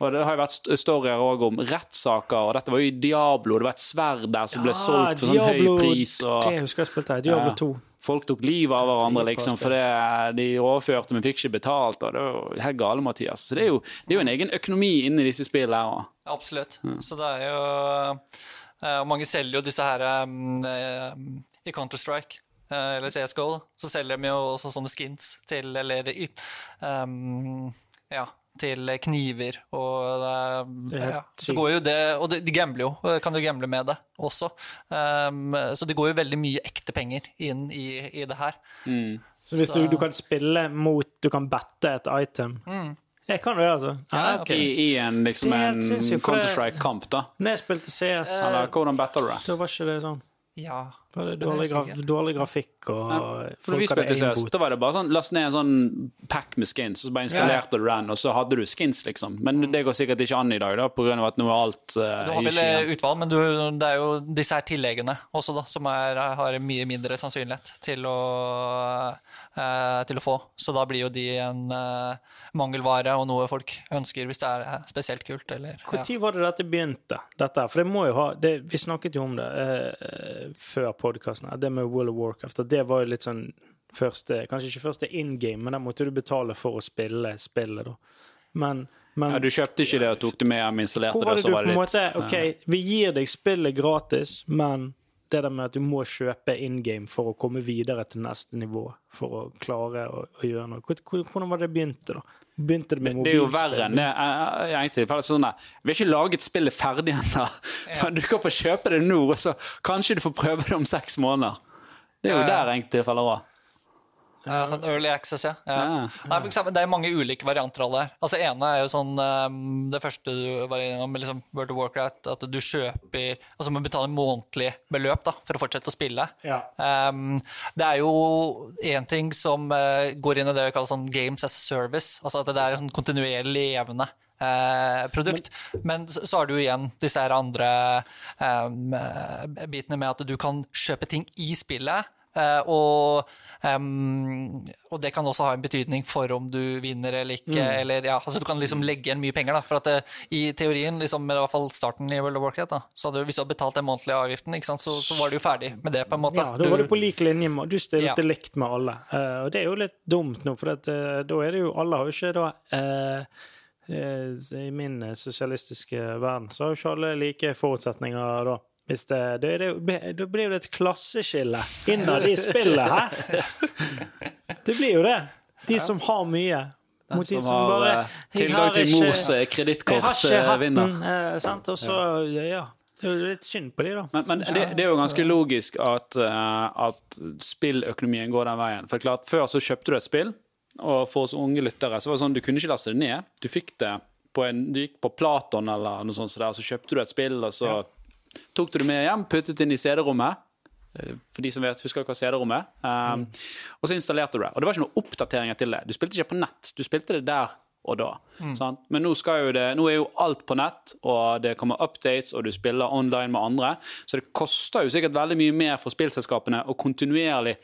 Speaker 1: Og Det har jo vært storyer også om rettssaker, og dette var jo i Diablo. Det var et sverd der som ble solgt for sånn høy pris. og
Speaker 2: Det husker jeg spilte her. Diablo
Speaker 1: Ja.
Speaker 2: 2.
Speaker 1: Folk tok livet av hverandre liksom, fordi de overførte, men fikk ikke betalt. og Det var jo helt gale, Mathias. Så det er jo, det er jo en egen økonomi inni disse spillene. her.
Speaker 3: Absolutt. Så det er jo eh, og Mange selger jo disse her um, eh, i Counter-Strike. eh, Eller CSGO, så selger de jo også sånne skins til Eller i, um, ja, til kniver og eh,
Speaker 2: Det
Speaker 3: ja. Så går jo det Og de, gambler jo, eh, kan jo gamble med det også. Um, så det går jo veldig mye ekte penger inn i, i det her.
Speaker 2: Så hvis
Speaker 3: Så-
Speaker 2: Du, du kan spille mot Du kan bette et item. Jeg kan det, altså.
Speaker 3: Ja,
Speaker 2: okay.
Speaker 1: I, I en, liksom, en Counter-Strike-kamp, da.
Speaker 2: Når jeg spilte CS,
Speaker 1: Eller hvordan batter du det?
Speaker 2: da var ikke det sånn.
Speaker 3: Ja.
Speaker 2: Da var det
Speaker 3: er
Speaker 2: dårlig, graf dårlig grafikk, og
Speaker 1: vi
Speaker 2: folk hadde
Speaker 1: spilte CS,
Speaker 2: aimbot.
Speaker 1: da var det bare sånn last ned en sånn pack med skins, og så bare installerte du den, og så hadde du skins, liksom. Men det går sikkert ikke an i dag, da, av at nå er alt uh,
Speaker 3: Du har vel eh, utvalg, men du, det er jo disse her tilleggene også, da, som er, har mye mindre sannsynlighet til å, til å få. Så da blir jo de en eh, mangelvare og noe folk ønsker hvis det er eh, spesielt kult. Eller, ja.
Speaker 2: Når var det dette begynte? Dette? For det må jo ha det, Vi snakket jo om det eh, før podkasten, det med World of Warcraft. Det var jo litt sånn første Kanskje ikke første in game, men da måtte du betale for å spille spillet, da. Men, men
Speaker 1: Ja, du kjøpte ikke det og tok det med hjem, installerte det, så var det litt
Speaker 2: måte OK, vi gir deg spillet gratis, men det der med at du må kjøpe in game for å komme videre til neste nivå, for å klare å, å gjøre noe. Hvor- hvor- Hvordan var det begynte, da? Begynte det med
Speaker 1: Det er jo verre enn det. Egentlig. For det er sånn der, Vi har ikke laget spillet ferdig ennå. Ja. (laughs) Du kan få kjøpe det nå, og så kanskje du får prøve det om seks måneder. Det er jo
Speaker 3: Ja, ja.
Speaker 1: der faller òg.
Speaker 3: Ja, sånn early access, ja. ja.
Speaker 1: Ja.
Speaker 3: Nei, det er mange ulike varianter av det her. Altså, ene er jo sånn um, Det første du var innom med liksom World of Warcraft, at du kjøper Altså må betale månedlig beløp da, for å fortsette å spille.
Speaker 2: Ja.
Speaker 3: Um, det er jo én ting som uh, går inn i det vi kaller sånn games as a service. Altså at det er en sånn kontinuerlig levende eh, produkt. Men, så, så har du igjen disse her andre um, eh, bitene med at du kan kjøpe ting i spillet. Eh, og, um, og det kan også ha en betydning for om du vinner eller ikke. Eller, ja, altså du kan liksom legge igjen mye penger. Da, for at det, I teorien, liksom, med i hvert fall starten i World of Warcraft, da, så hadde, du- hvis du hadde betalt den månedlige avgiften, ikke sant, så, så var du jo ferdig med det. på en måte.
Speaker 2: Ja, da var du på lik linje med Du stilte
Speaker 3: Ja.
Speaker 2: likt med alle. Uh, og det er jo litt dumt nå, for at, uh, da er det jo Alle har jo ikke da eh, eh, I min eh, sosialistiske verden så har jo ikke alle like forutsetninger da. Hvis det, det, det, det, blir jo det et klasseskille innad i spillet, her. Det blir jo det. De som har mye, mot de
Speaker 1: Som
Speaker 2: som
Speaker 1: har
Speaker 2: bare
Speaker 1: eh, tilgang til
Speaker 2: ikke-
Speaker 1: mors
Speaker 2: kredittkortvinner.
Speaker 1: eh,
Speaker 2: eh, sant? Og så, ja. Det er jo litt synd på de, da.
Speaker 1: Men, men det, det er jo ganske logisk at, eh, at spilløkonomien går den veien. For klart, Før så kjøpte du et spill, og for oss unge lyttere så var det sånn du kunne ikke laste det ned. Du fikk det på en, du gikk på Platon eller noe sånt, så der, og så kjøpte du et spill, og så tok du det med hjem, puttet inn i CD-rommet. Eh, For de som vet, husker hva CD-rommet. Um, Og så installerte du det. Og det var ikke noen oppdateringer til det. Du spilte ikke på nett, du spilte det der og da. Sant? Men nå, det, nå er jo alt på nett, og det kommer updates, og du spiller online med andre. Så det koster jo sikkert veldig mye mer for spillselskapene å kontinuerlig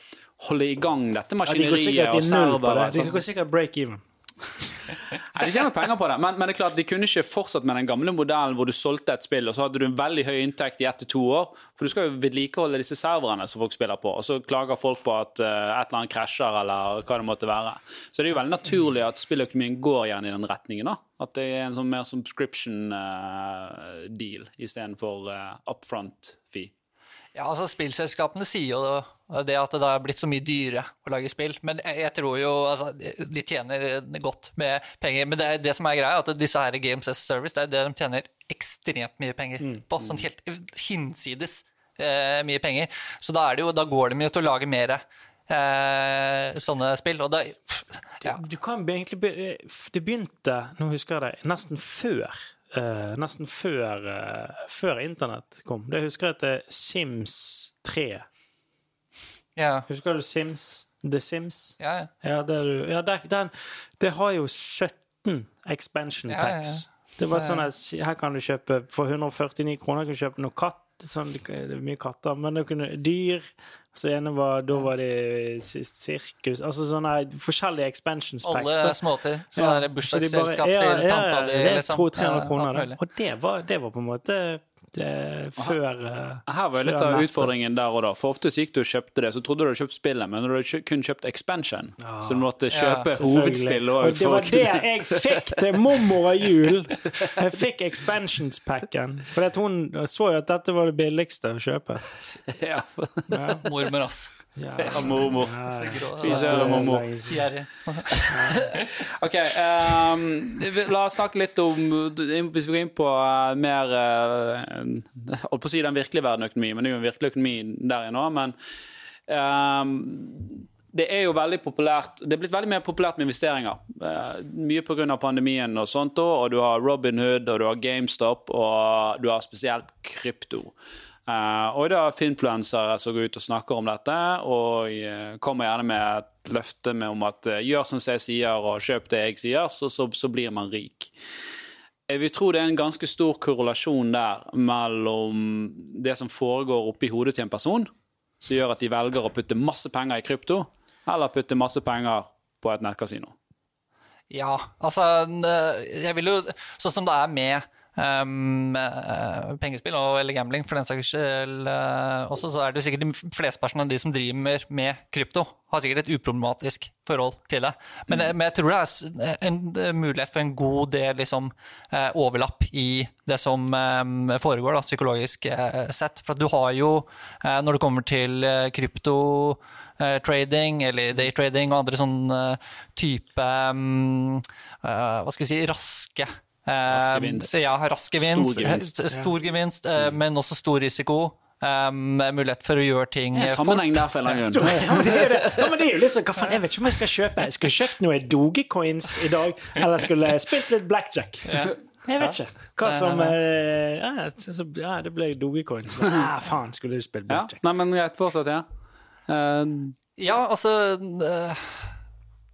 Speaker 1: holde i gang dette
Speaker 2: Ja, de
Speaker 1: maskineriet og servere.
Speaker 2: De
Speaker 1: sant?
Speaker 2: går sikkert break even.
Speaker 1: Nei, De tjener penger på det, men, men det er klart, de kunne ikke fortsatt med den gamle modellen hvor du solgte et spill, og så hadde du en veldig høy inntekt i ett til to år. For du skal jo vedlikeholde disse serverne som folk spiller på, og så klager folk på at uh, et eller annet krasjer, eller hva det måtte være. Så det er jo veldig naturlig at spilløkonomien går igjen i den retningen. da. At det er en sånn mer subscription uh, deal istedenfor uh, upfront fee.
Speaker 3: Ja, altså Spillselskapene sier jo det at det har blitt så mye dyrere å lage spill. Men jeg, tror jo altså, de tjener godt med penger. Men det, det som er greia, er at disse her Games as Service det er det de tjener ekstremt mye penger på. Sånn helt hinsides eh, mye penger. Så da, det jo, da går det mye til å lage mer eh, sånne spill. Og da ja.
Speaker 2: Du kan egentlig be- Det begynte, nå husker jeg det, nesten før. Eh, nesten før, uh, før internett kom. Det husker jeg heter Sims 3.
Speaker 3: Ja,
Speaker 2: Husker du Sims? The Sims?
Speaker 3: ja, ja.
Speaker 2: Ja, er du- ja det, den, det har jo 17 expansion packs. Det var sånn at her kan du kjøpe for 149 kroner kan du kjøpe noe katt. Sånn, det er mye katter, men det kunne dyr. Så ene var, da var det sirkus Altså sånne forskjellige expansions packs.
Speaker 3: Alle småter.
Speaker 2: Ja,
Speaker 3: Sånn
Speaker 2: de
Speaker 3: bursdagsselskap
Speaker 2: bare- ja,
Speaker 3: til
Speaker 2: ja,
Speaker 3: tanta di.
Speaker 2: Ja,
Speaker 3: liksom.
Speaker 2: 200-300 kroner. Og det var, det var på en måte det, før eh,
Speaker 1: Her var jo litt av utfordringen der og da. For ofte gikk du og kjøpte det, så trodde du hadde kjøpt spillet, men du hadde kun kjøpt expansion. Så du måtte kjøpe
Speaker 3: Ja,
Speaker 1: hovedspill
Speaker 2: Og
Speaker 1: òg.
Speaker 2: det var det jeg fikk til mormor av jul! (laughs) Jeg fikk expansions-packen. For at hun så jo at dette var det billigste å kjøpe.
Speaker 1: ja, ja.
Speaker 3: Mormor, ass. (laughs)
Speaker 2: Ja.
Speaker 1: Mormor.
Speaker 2: Ja,
Speaker 1: Fy mormor. Ok, Um, la oss snakke litt om Hvis vi går inn på eh, mer uh, Holdt på å si den virkelige verden-økonomi, men det er jo en virkelig økonomi der inne òg. Men um, det er jo veldig populært Det er blitt veldig mer populært med investeringer. Uh, mye pga. pandemien og sånt, og du har Robinhood, og du har GameStop, og du har spesielt krypto. Eh, og det er finfluensere som går ut og snakker om dette, og eh, kommer gjerne med et løfte med om at eh, gjør som jeg sier, og kjøp det jeg sier, så, så, så blir man rik. Jeg vil tro det er en ganske stor korrelasjon der mellom det som foregår oppi hodet til en person, som gjør at de velger å putte masse penger i krypto, eller putte masse penger på et nettkasino.
Speaker 3: Ja, altså Jeg vil jo Sånn som det er med um, eh, pengespill og, eller gambling, for den saks skyld uh, også, så er det sikkert de flesteparten av de som driver med krypto, har sikkert et uproblematisk forhold til det. Men, mm. men jeg tror det er en mulighet for en god del liksom, eh, overlapp i det som eh, foregår, da, psykologisk eh, sett. For at du har jo, eh, når det kommer til eh, krypto eh, trading eller daytrading og andre sånn eh, type um, uh, Hva skal vi si raske eh,
Speaker 1: vinst. gevinst.
Speaker 3: Ja, raske vinst.
Speaker 1: Stor gevinst.
Speaker 3: Stor, stor gevinst eh, men også stor risiko. Um, mulighet for å gjøre ting
Speaker 1: Det er
Speaker 3: eh,
Speaker 1: sammenheng der for en eller annen grunn.
Speaker 2: Ja, (laughs) men det er jo. Ja, litt sånn, hva faen, Jeg vet ikke om jeg skal kjøpe Jeg skulle kjøpt noe Dogecoins i dag, eller skulle spilt litt blackjack. Jeg vet ikke. Hva som eh, ja, ja, det ble Dogecoins. Men ah, faen, skulle du spilt
Speaker 1: Ja.
Speaker 2: blackjack?
Speaker 1: Nei, men greit, fortsett, ja. Uh,
Speaker 3: Ja, altså eh,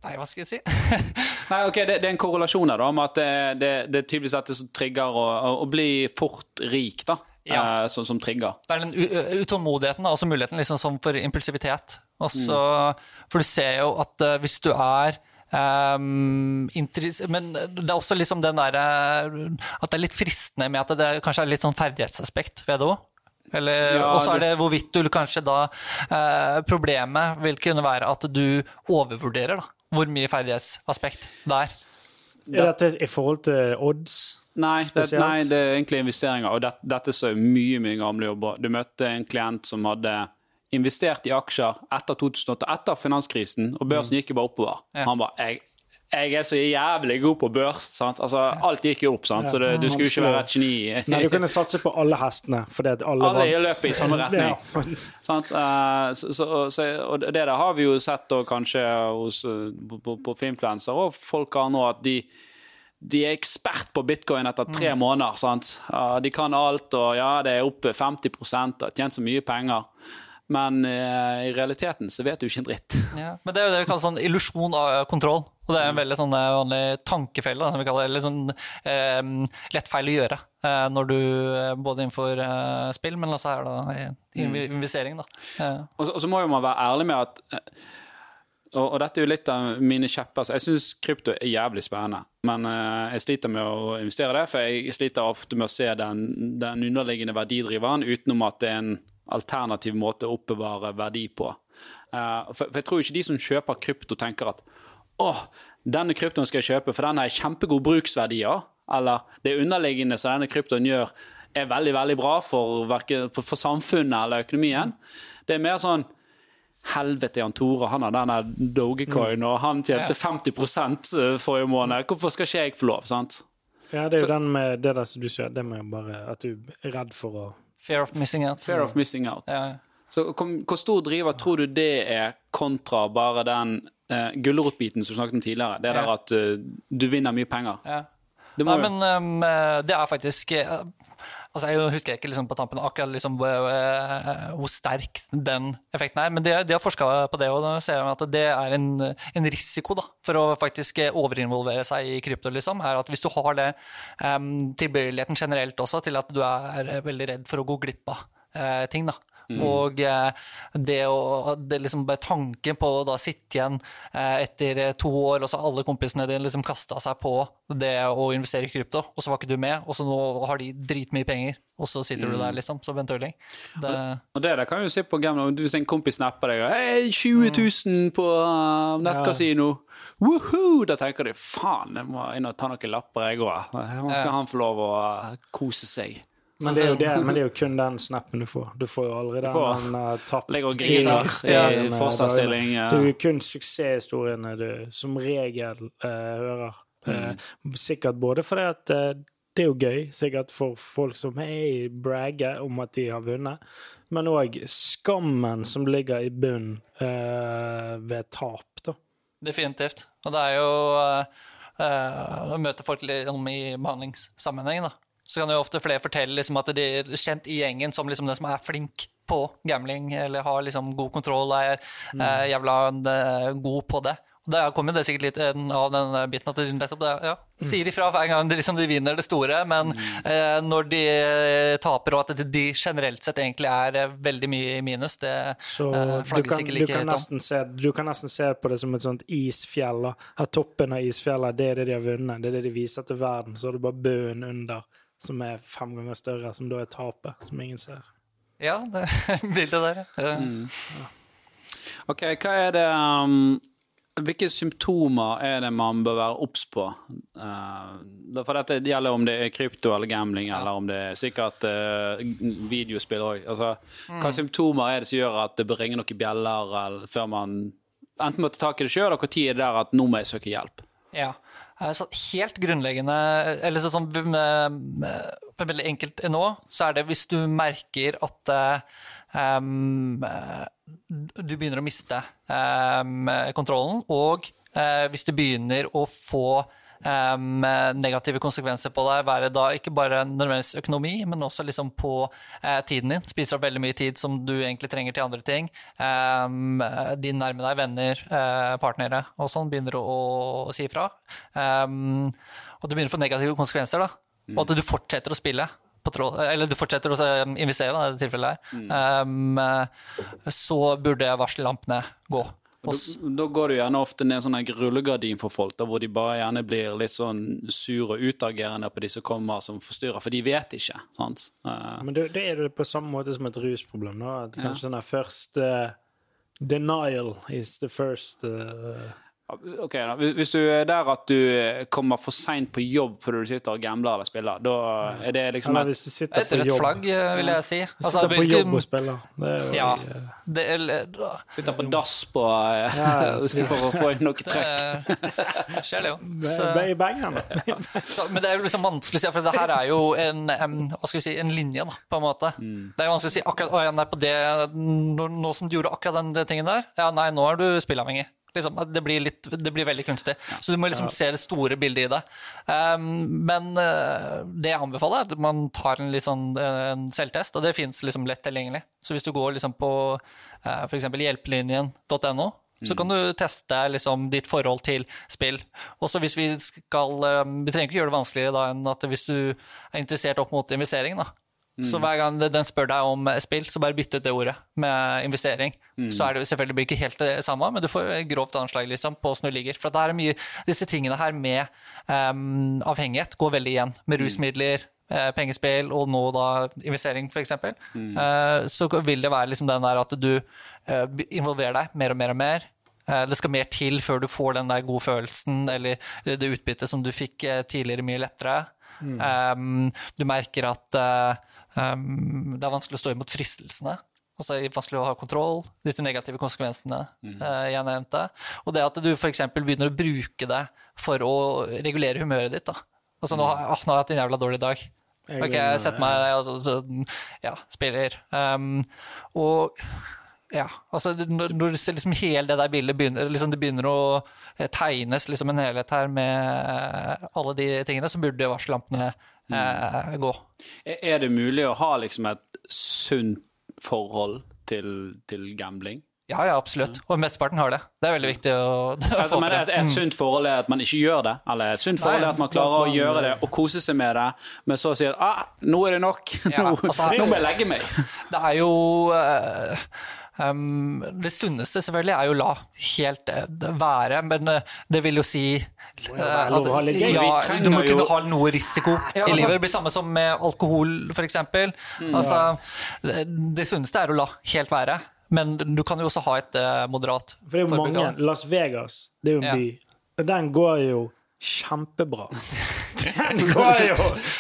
Speaker 3: Nei, hva skal jeg si? (laughs)
Speaker 1: Nei, ok, det, det er en korrelasjon her da, med at det, det, det er tydeligvis dette som trigger å, å, bli fort rik, da.
Speaker 3: Ja.
Speaker 1: Eh, som, som trigger.
Speaker 3: Det er den utålmodigheten, altså muligheten liksom som for impulsivitet. Også, mm. For du ser jo at uh, hvis du er Um, Men det er også liksom den derre At det er litt fristende med at det kanskje er litt sånn ferdighetsaspekt ved det òg.
Speaker 1: Ja,
Speaker 3: og så er
Speaker 1: det-
Speaker 3: det hvorvidt du kanskje da eh, Problemet vil kunne være at du overvurderer da, hvor mye ferdighetsaspekt det er.
Speaker 2: Er dette i forhold til odds?
Speaker 1: Nei, det, nei, det er egentlig investeringer, og det, dette så mye, mye gamle jobber. Du møtte en klient som hadde investert i aksjer etter 2008, etter finanskrisen, og børsen gikk jo bare oppover.
Speaker 3: Ja.
Speaker 1: Han bare jeg, jeg er så jævlig god på børs. Sant? Altså, alt gikk jo opp, sant? så det, du skulle jo ikke være et geni.
Speaker 2: Nei, du kunne satse på alle hestene, fordi at alle,
Speaker 1: Alle
Speaker 2: vant.
Speaker 1: i løpet i samme retning.
Speaker 2: Ja.
Speaker 1: Sant? Eh, Så, så, så, og det der har vi jo sett da kanskje hos, eh, på, på, på Filmfluencer og folk har nå at de, de er ekspert på bitcoin etter tre måneder. Sant? Ja, de kan alt, og ja, det er oppe 50% har tjent så mye penger. Men eh, i realiteten så vet du ikke en dritt.
Speaker 3: Ja, men det er jo det vi kaller sånn illusjon av kontroll. Og det er en veldig sånn eh, vanlig tankefelle, da, som vi kaller det. Eller sånn eh, lett feil å gjøre eh, når du eh, både innenfor eh, spill, men også her da i i investering, da.
Speaker 1: Og så, og så må jo man være ærlig med at eh, og, og dette er jo litt av mine kjepper. så Jeg syns krypto er jævlig spennende, men uh, jeg sliter med å investere det. For jeg sliter ofte med å se den, den underliggende verdidriveren utenom at det er en alternativ måte å oppbevare verdi på. Uh, for, for jeg tror ikke de som kjøper krypto, tenker at åh, denne kryptoen skal jeg kjøpe, for den har kjempegode bruksverdier. Eller det underliggende som denne kryptoen gjør, er veldig veldig bra for, for, samfunnet eller økonomien. Det er mer sånn Helvete, Jan Tore, han har denne Dogecoin, og han tjente 50 forrige måned. Hvorfor skal ikke jeg få lov? sant?
Speaker 2: Ja, det er jo den med det der som du sier, det med bare at du er redd for å
Speaker 3: fear of missing out.
Speaker 1: Fear of missing out.
Speaker 3: Ja.
Speaker 1: Så hvor, stor driver tror du det er kontra bare den uh, gulrotbiten som du snakket om tidligere? Det der at uh, du vinner mye penger.
Speaker 3: Ja.
Speaker 1: Det
Speaker 3: Nei, men um, det er faktisk uh, Altså, Jeg husker ikke liksom på tampen akkurat liksom hvor, hvor sterk den effekten er, men de, de har forska på det, og da ser jeg at det er en, en risiko da, for å faktisk overinvolvere seg i krypto. liksom, er at Hvis du har det um, tilbøyeligheten generelt også til at du er veldig redd for å gå glipp av uh, ting, da, og eh, det å det liksom bare Tanken på å da sitte igjen eh, etter eh, to år, og så alle kompisene dine liksom kasta seg på det å investere i krypto, og så var ikke du med, og så nå har de dritmye penger, og så sitter du der liksom som en tulling. Det,
Speaker 1: Og det der kan jo se på gamle Hvis en kompis snapper deg og hey, 20 000 på uh, nettkasino, woohoo! Da tenker du faen, jeg må inn og ta noen lapper, jeg òg. Nå skal han få lov å kose seg.
Speaker 2: Men det, er jo det, men det er jo kun den snappen du får. Du får jo aldri den
Speaker 1: får-
Speaker 2: har tapt
Speaker 1: Ligger og griser i forsvarsstilling, ja.
Speaker 2: Det er jo kun suksesshistoriene du som regel uh, hører.
Speaker 1: Mm.
Speaker 2: Uh, sikkert både fordi at uh, det er jo gøy, sikkert for folk som er i bragge om at de har vunnet, men òg skammen som ligger i bunnen uh, ved tap, da.
Speaker 3: Definitivt. Og det er jo uh, Å møte folk liksom, i behandlingssammenheng, da. Så kan jo ofte flere fortelle liksom, at de er kjent i gjengen som liksom, den som er flink på gambling, eller har liksom, god kontroll, er eh, jævla eh, god på det. Og Der kommer det sikkert litt av den biten at de nettopp det, ja, sier ifra hver gang de, liksom, de vinner det store, men eh, når de eh, taper, og at de, generelt sett egentlig er eh, veldig mye i minus, det
Speaker 2: Så
Speaker 3: eh, flagges
Speaker 2: kan,
Speaker 3: ikke like høyt om.
Speaker 2: se, du kan nesten se på det som et sånt isfjell. Her toppen av isfjellet, det er det de har vunnet. Det er det de viser til verden. Så er det bare bunnen under, som er fem ganger større, som da er tapet, som ingen ser.
Speaker 3: Ja, det bildet der. ja.
Speaker 1: Ok, hva er det um, Hvilke symptomer er det man bør være obs på? Uh, for dette gjelder om det er krypto eller gambling, eller om det er sikkert uh, videospill òg. Altså, Hva symptomer er det som gjør at det bør ringe noen bjeller eller, før man enten må ta tak i det sjøl, og når er det der at nå må jeg søke hjelp?
Speaker 3: Ja. Eh, Så helt grunnleggende, eller sånn veldig enkelt nå, så er det hvis du merker at um, du begynner å miste um, kontrollen, og uh, hvis du begynner å få em, negative konsekvenser på deg, være da ikke bare nødvendigvis økonomi, men også liksom på uh, tiden din. Spiser opp veldig mye tid som du egentlig trenger til andre ting. Um, de nærme deg, venner, uh, partnere og sånn, begynner å, å si ifra. Um, og du begynner å få negative konsekvenser, da. Og at du fortsetter å spille. På tråd, eller du fortsetter å investere, da, i dette tilfellet her. Um, eh, så burde varsellampene gå.
Speaker 1: Da, da går jo gjerne ofte ned sånn rullegardin for folk, da, hvor de bare gjerne blir litt sånn sur og utagerende på de som kommer som forstyrrer, for de vet ikke. sant? Uh,
Speaker 2: Men det, det er det på samme måte som et rusproblem. nå, At kanskje den der første Denial is the first uh,
Speaker 1: Ok, da. Hvis du er der at du kommer for seint på jobb fordi du sitter og gambler eller spiller, da er det liksom et
Speaker 2: sitter
Speaker 3: Et rødt
Speaker 2: jobb,
Speaker 3: flagg, eh, vil jeg si. Altså,
Speaker 2: sitter på jobb og spiller. Det er jo,
Speaker 3: Ja.
Speaker 2: eh,
Speaker 3: Det, eller, da-
Speaker 1: Sitter på dass på, eh,
Speaker 2: Ja,
Speaker 1: for å få inn noe trekk.
Speaker 3: det skjer det jo.
Speaker 2: det
Speaker 3: Så-
Speaker 2: er. (laughs)
Speaker 3: Så, men det er jo liksom vanskelig å si, for det her er jo en, em, hva skal vi si, en linje, da, på en måte. Det er jo vanskelig å si akkurat Å ja, nei, på det nå, nå som du gjorde akkurat den, den tingen der, ja, nei, nå er du spillavhengig. Liksom, det, blir litt, det blir veldig kunstig. Så du må liksom se det store bildet i det. Um, men uh, det jeg anbefaler, er at man tar en sånn eh, en selvtest, og det fins liksom lett tilgjengelig. Så hvis du går liksom på uh, f.eks. hjelpelinjen.no, så kan du teste liksom ditt forhold til spill. Også hvis vi skal eh, Vi trenger ikke gjøre det vanskeligere da enn at hvis du er interessert opp mot investering, da. Så hver gang den spør deg om eh, spill, så bare bytt ut det ordet med investering. Så er det jo selvfølgelig blir ikke helt det samme, men du får grovt anslag liksom, på åssen du ligger. For det er mye, disse tingene her med um, avhengighet går veldig igjen. Med rusmidler, eh, pengespill og nå da investering, f.eks. Eh, så vil det være liksom den der at du eh, involverer deg mer og mer og mer. Eh, Det skal mer til før du får den der gode følelsen eller det utbyttet som du fikk eh, tidligere, mye lettere. Um, du merker at eh, um, det er vanskelig å stå imot fristelsene. Altså vanskelig å ha kontroll, disse negative konsekvensene eh, jeg nevnte. Og det at du f.eks. begynner å bruke det for å regulere humøret ditt. Da. Altså nå, har- ah, nå har jeg hatt en jævla dårlig dag. Ok,
Speaker 2: jeg
Speaker 3: sett meg og så, så, ja, spiller. Um, og ja, altså når, når du ser liksom hele det der bildet begynner, liksom det begynner å eh, tegnes liksom en helhet her med eh, alle de tingene, så burde varsellampene eh, gå.
Speaker 1: Er det mulig å ha liksom et sunt forhold til, til gambling?
Speaker 3: Ja, ja, absolutt. Og mesteparten har det. Det er veldig viktig å, (laughs)
Speaker 1: Altså, men et, et sunt forhold er at man ikke gjør det, eller et sunt forhold er at man klarer å gjøre det og kose seg med det, men så sier ah, nå er det nok, (laughs)
Speaker 3: Ja,
Speaker 1: nå,
Speaker 3: altså,
Speaker 1: nå må jeg legge meg. (laughs)
Speaker 3: Det er jo uh, um, Det sunneste selvfølgelig er jo la helt eh, være, men eh, det vil jo si
Speaker 2: gøy.
Speaker 3: ja, du må kunne ha noe risiko
Speaker 1: Ja,
Speaker 3: i
Speaker 1: altså-
Speaker 3: livet. Det blir samme som med alkohol, f.eks. Altså, det, det sunneste er å la helt være, men du kan jo også ha et eh, moderat
Speaker 2: For det er jo
Speaker 3: forbruk
Speaker 2: mange. Las Vegas, det er jo en
Speaker 3: Ja.
Speaker 2: by. Og den går jo kjempebra. (laughs) Den går jo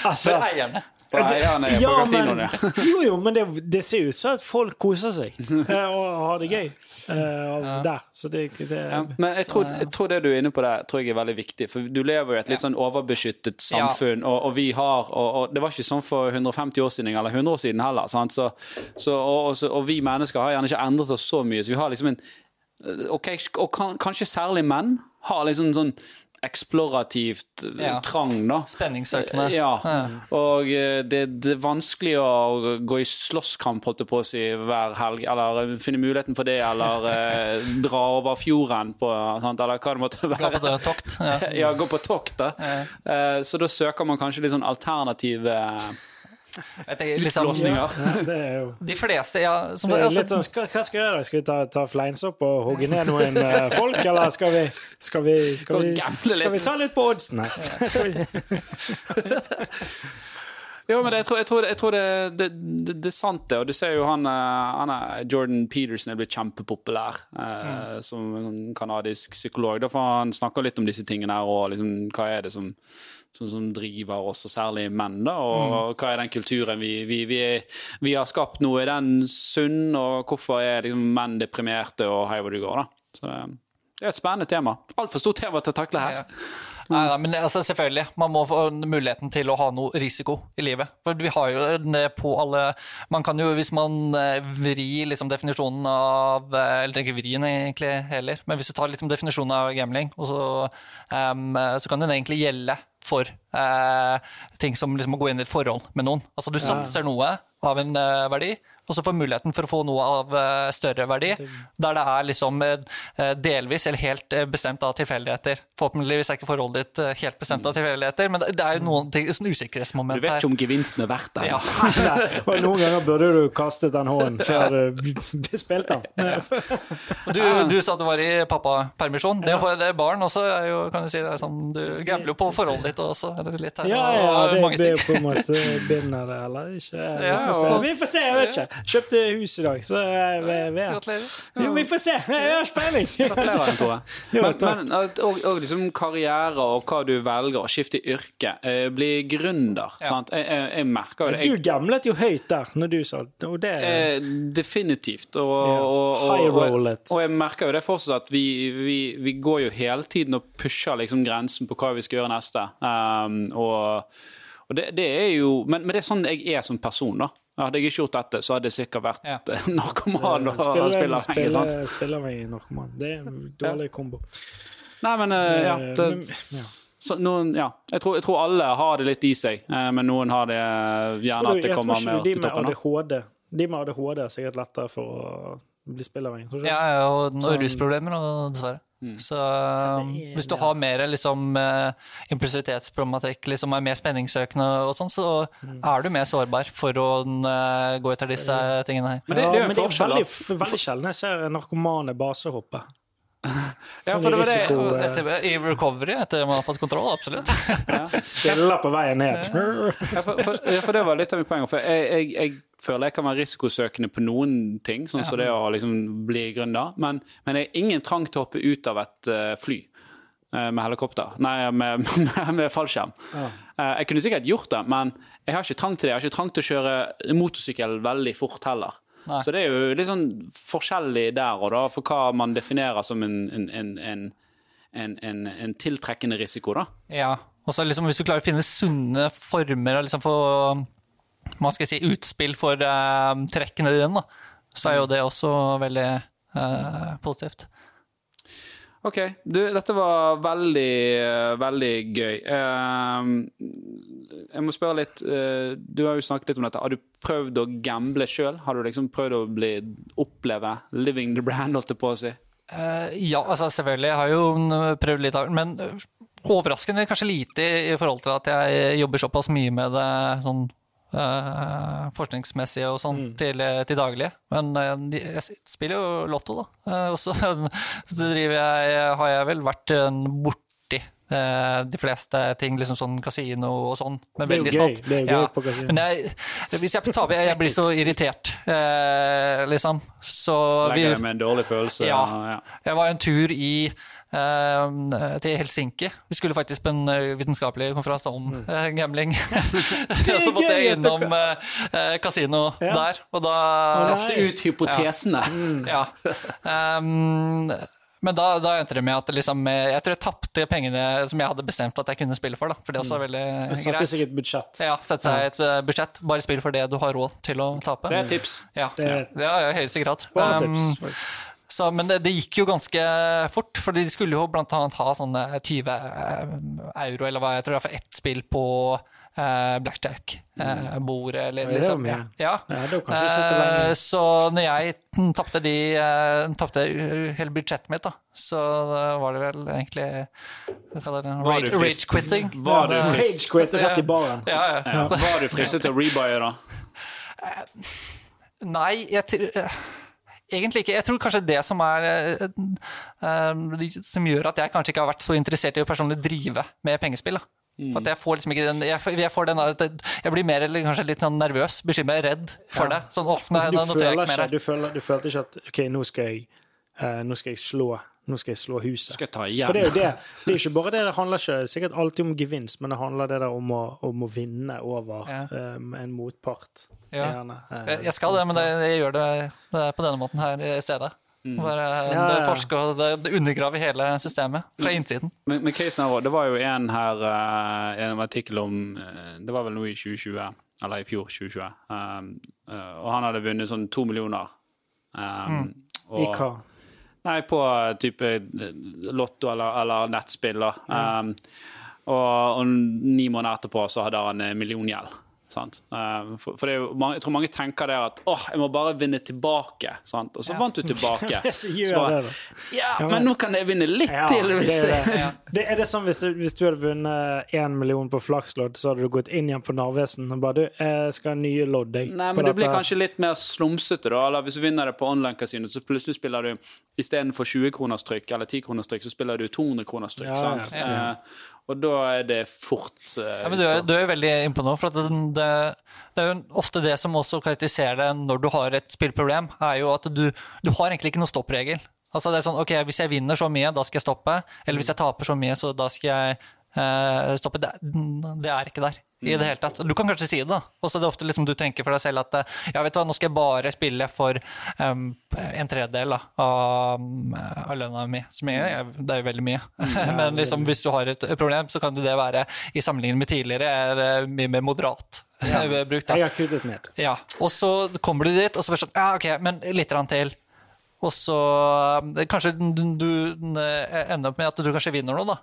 Speaker 2: Altså,
Speaker 3: For eierne.
Speaker 1: Og eierne er på
Speaker 2: Ja,
Speaker 1: kasinoen, (laughs)
Speaker 2: jo, jo, men det, det ser ut som at folk koser seg eh, og har det gøy eh, der. Så det, det
Speaker 1: Ja, men jeg tror, jeg tror det du er inne på der, tror jeg er veldig viktig. For du lever jo i et litt sånn overbeskyttet samfunn, og, og vi har og, og det var ikke sånn for 150 år siden eller 100 år siden heller. Sant? Så, så, og, og, og vi mennesker har gjerne ikke endret oss så mye, så vi har liksom en ok, Og kan, kanskje særlig menn har liksom sånn eksplorativt eh,
Speaker 3: Ja.
Speaker 1: trang, da.
Speaker 3: Spenningssøkende.
Speaker 1: Ja, og eh, det, det er vanskelig å gå i slåsskamp, holdt jeg på å si, hver helg, eller finne muligheten for det, eller eh, (laughs) dra over fjorden på, sant? eller hva det måtte
Speaker 3: Gå
Speaker 1: være.
Speaker 3: på tokt. Ja. (laughs)
Speaker 1: Ja, gå på tokt, da. Eh, så da søker man kanskje litt sånn alternative
Speaker 3: tenker liksom,
Speaker 1: låsninger.
Speaker 2: Ja, det er jo
Speaker 3: de fleste, ja, som
Speaker 2: det er
Speaker 3: altså,
Speaker 2: litt sånn, skal, Hva skal vi gjøre? Skal vi ta, ta fleinsopp og hogge ned noen eh, folk, eller skal vi Skal vi, skal vi, skal vi ta litt på oddsen her?
Speaker 1: Jo, men jeg tror, jeg tror, jeg tror det, det, det, det er sant, det. Og du ser jo han, eh, han er, Jordan Peterson er blitt kjempepopulær eh, som en sånn kanadisk psykolog. Derfor han snakker litt om disse tingene her, og liksom, hva er det som, som, som driver oss, og særlig menn, da, og hva er den kulturen vi, vi, vi, vi har skapt nå? Er den sunn, og hvorfor er liksom, menn deprimerte, og hei hvor du går, da. Så det, det er et spennende tema. Altfor stort tema til å takle her.
Speaker 3: Ja. Nei, nei, men altså, selvfølgelig. Man må få muligheten til å ha noe risiko i livet. For vi har jo det på alle Man kan jo, hvis man eh, vrir liksom definisjonen av eh, Eller ikke vri den egentlig heller, men hvis du tar liksom definisjonen av gambling, så, um, så kan den egentlig gjelde for uh, ting som liksom å gå inn i et forhold med noen. Altså du satser noe av en uh, verdi, og så får muligheten for å få noe av eh, større verdi, der det er liksom eh, delvis eller helt eh, bestemt av tilfeldigheter. Forhåpentligvis er ikke forholdet ditt eh, helt bestemt av tilfeldigheter, men det er jo noen ting, sånn
Speaker 1: Du vet
Speaker 3: her.
Speaker 1: ikke om gevinsten er verdt det.
Speaker 3: Ja. (laughs)
Speaker 2: og noen ganger burde du kastet den hånden før du spilte den.
Speaker 3: Du, du sa at du var i pappapermisjon. Det å få barn også er jo, kan du si, det er sånn, du gambler jo på forholdet ditt også. Eller litt her,
Speaker 2: Ja, ja,
Speaker 3: og
Speaker 2: det blir jo på en måte binder det, eller ikke. Vi
Speaker 3: Ja,
Speaker 2: får se, vi får se jeg vet ikke. Kjøpte hus i dag, så
Speaker 3: Gratulerer.
Speaker 2: Jo, vi får se! Jeg har spenning!
Speaker 1: Gratulerer, Tore. (laughs) Men, men og, og liksom karriere og hva du velger, å skifte yrke, eh, bli gründer. Sant? Jeg, jeg, jeg merker jo det.
Speaker 2: Du gamlet jo høyt der når du sa og det
Speaker 1: eh, definitivt. Og,
Speaker 2: Ja,
Speaker 1: og, og, og,
Speaker 2: rollet.
Speaker 1: og jeg merker jo det fortsatt at vi, vi, vi går jo hele tiden og pusher liksom grensen på hva vi skal gjøre neste. Um, og og det, det er jo, men, men det er sånn jeg er som person. da. Hadde jeg ikke gjort dette, så hadde jeg sikkert vært
Speaker 3: Ja.
Speaker 1: eh, narkoman og
Speaker 2: Spiller-
Speaker 1: spilleavhengig.
Speaker 2: spiller- Spilleavhengig narkoman. Det er en dårlig kombo.
Speaker 1: Nei, men eh, ja,
Speaker 2: Eh,
Speaker 1: det,
Speaker 2: men- ja.
Speaker 1: så noen, ja. Jeg, tror, jeg tror alle har det litt i seg, eh, men noen har det gjerne
Speaker 2: du,
Speaker 1: at det kommer
Speaker 2: med ikke
Speaker 1: mer
Speaker 2: de
Speaker 1: til
Speaker 2: med
Speaker 1: toppen.
Speaker 2: ADHD De med ADHD er sikkert lettere for å bli spilleavhengig.
Speaker 3: Ja, ja, og
Speaker 2: Sånn-
Speaker 3: rusproblemer, dessverre.
Speaker 1: Mm.
Speaker 3: Så
Speaker 2: ja, er-
Speaker 3: hvis du har mer liksom, eh, impulsivitetsproblematikk, liksom er mer spenningssøkende og sånn, så
Speaker 2: Mm.
Speaker 3: er du mer sårbar for å uh, gå etter disse tingene her.
Speaker 1: Men det, det er ja,
Speaker 2: men det er veldig, veldig sjelden jeg ser narkomane basehoppe. (laughs)
Speaker 1: Ja,
Speaker 2: Sånn
Speaker 1: for det var det,
Speaker 2: eh,
Speaker 3: Etter, I recovery, etter man har fått kontroll, absolutt.
Speaker 2: Spiller på veien ned.
Speaker 1: ja, for, for, for det var litt av mitt poeng. For jeg, jeg, jeg føler jeg kan være risikosøkende på noen ting, sånn som det å liksom bli gründer, men, men jeg har ingen trang til å hoppe ut av et eh, fly. eh, Med helikopter. Nei, med, (laughs) med, med fallskjerm. Ja. Jeg kunne sikkert gjort det, men jeg har ikke trang til det. Jeg har ikke trang til å kjøre motorsykkel veldig fort heller.
Speaker 3: Nei.
Speaker 1: Så det er jo litt sånn forskjellig der og da, for hva man definerer som en, en, en, en, en, en, en tiltrekkende risiko, da.
Speaker 3: Ja, og så liksom, Hvis du klarer å finne sunne former liksom få hva skal si, utspill for eh, trekkene dine, da, så er jo det også veldig eh, positivt.
Speaker 1: Ok, du, dette var veldig, eh, veldig gøy. Eh, jeg må spørre litt, du har jo snakket litt om dette. Har du prøvd å gamble sjøl? Har du liksom prøvd å bli, oppleve living the brand, holdt jeg på å si?
Speaker 3: Ja, altså selvfølgelig. Jeg har jo prøvd litt av det, men overraskende kanskje lite i, forhold til at jeg jobber såpass mye med det sånn forskningsmessige og sånn til, til daglig. Men eh, jeg spiller jo lotto, da. Eh, og så (laughs) det driver jeg, har jeg vel vært eh, borti eh, de fleste ting, liksom sånn kasino og sånn. Men
Speaker 2: Det er
Speaker 3: veldig smått.
Speaker 2: Det er jo gøy på kasino.
Speaker 3: Men jeg, hvis jeg taper, jeg, jeg blir så irritert, eh, liksom. Så vi,
Speaker 1: Legger deg med en dårlig følelse?
Speaker 3: Ja.
Speaker 1: ja.
Speaker 3: jeg var en tur i eh, til Helsinki. Vi skulle faktisk på en eh, vitenskapelig konferanse om eh, gambling. (laughs) (laughs) Så måtte jeg innom eh, eh, kasino
Speaker 2: Ja.
Speaker 3: der, og da
Speaker 1: Kaste ut hypotesene.
Speaker 3: ja. Um, men da, da endte det med at liksom, eh, jeg tror jeg tapte pengene som jeg hadde bestemt at jeg kunne spille for. Da, for det også var veldig
Speaker 2: mm.
Speaker 3: greit.
Speaker 2: Sette seg et budsjett.
Speaker 3: Ja, Sette seg et eh, budsjett. Bare spill for det du har råd til å tape.
Speaker 1: Det er tips.
Speaker 3: Ja,
Speaker 2: Det er-
Speaker 3: ja, i høyeste grad. Um,
Speaker 2: tips.
Speaker 3: Så, men det, det gikk jo ganske fort, for de skulle jo annet ha sånne 20 euro, eller hva jeg tror det er for ett spill på eh, blackjack-bordet, eller
Speaker 2: Oi, det var
Speaker 3: liksom. Ja. ja. Eh, så når jeg mm, tapte de eh, tapte hele budsjettet mitt, da, så var det vel egentlig hva kaller det,
Speaker 1: Var du
Speaker 3: rage,
Speaker 1: frist-
Speaker 3: rage quitting.
Speaker 1: Var du
Speaker 2: Ja,
Speaker 1: frist-
Speaker 2: Rage quit rett i baren.
Speaker 3: Ja, ja.
Speaker 1: ja, var du fristet til å rebuye, da?
Speaker 3: Nei, jeg tror Egentlig ikke. Jeg tror kanskje det som er eh, eh, Som gjør at jeg kanskje ikke har vært så interessert i å personlig drive med pengespill. Da. For at jeg får liksom ikke den Jeg, jeg får den der, jeg blir mer eller kanskje litt sånn nervøs, bekymret, redd for det. Sånn, åh, nei,
Speaker 2: du, føler
Speaker 3: ikke
Speaker 2: du, føler, du følte ikke at OK, nå skal jeg, uh, nå skal jeg slå nå skal jeg slå huset.
Speaker 1: Skal jeg ta
Speaker 2: For det er jo det. Det er ikke bare det, det handler ikke sikkert alltid om gevinst, men det handler det der om å, om å vinne over
Speaker 3: Ja.
Speaker 2: um, en motpart.
Speaker 3: Ja.
Speaker 2: Gjerne. uh,
Speaker 3: Jeg jeg skal det, men det, jeg gjør det, det på denne måten her i stedet. Bare
Speaker 2: Ja, ja, ja.
Speaker 3: forske og det, det undergraver hele systemet fra innsiden.
Speaker 1: Men, men casen her, det var jo en her eh, En artikkel om eh, Det var vel nå i 2020, eller i fjor 2020. Um, eh, og han hadde vunnet sånn to millioner. Um,
Speaker 2: I
Speaker 1: og-
Speaker 2: hva?
Speaker 1: Nei, på eh, type eh, lotto eller, eller nettspill. Mm. Um, og, og ni måneder etterpå så hadde han eh, milliongjeld. Sant? Um, for, for det er jo, jeg tror mange tenker det at åh, jeg må bare vinne tilbake. Sant? Og så vant du tilbake.
Speaker 2: Er (laughs) det
Speaker 1: Så bare. Ja, men nå kan jeg vinne litt
Speaker 2: Ja,
Speaker 1: til.
Speaker 2: det
Speaker 1: Hvis
Speaker 2: er,
Speaker 1: jeg,
Speaker 2: det. (laughs) Det, er det sånn hvis, hvis du hadde vunnet én million på flakslodd, så hadde du gått inn igjen på Narvesen og bare du, jeg skal ha nye lodd, jeg.
Speaker 1: Nei, men du blir kanskje litt mer slumsete, da. Eller hvis du vinner det på online-kasino, så plutselig spiller du istedenfor 20 kroners trykk eller 10 kroners trykk, så spiller du 200 kroners trykk.
Speaker 2: Ja, ja,
Speaker 1: sant?
Speaker 2: ja.
Speaker 1: Og da er det fort uh,
Speaker 3: Ja, men du er, du er veldig innpå nå, for at det, det, det er jo ofte det som også karakteriserer det når du har et spillproblem, er jo at du, du har egentlig ikke noen stoppregel. Altså det er sånn, ok, Hvis jeg vinner så mye, da skal jeg stoppe. Eller hvis jeg taper så mye, så da skal jeg uh, stoppe. Det, det er ikke der i det hele tatt. Du kan kanskje si det, da. Og så er det ofte liksom du tenker for deg selv at eh, ja, vet du hva, nå skal jeg bare spille for um, en tredjedel da, av, av lønna mi. Som er, det er jo veldig mye. (laughs) Men liksom, hvis du har et problem, så kan det være i sammenligning med tidligere er mye mer moderat (laughs) bruk. da.
Speaker 2: Jeg har kuttet ned.
Speaker 3: Ja, og så kommer du dit, og så bare sånn, ja, ok, men litt til. Og så eh, kanskje du, du eh, ender opp med at du kanskje vinner noe, da.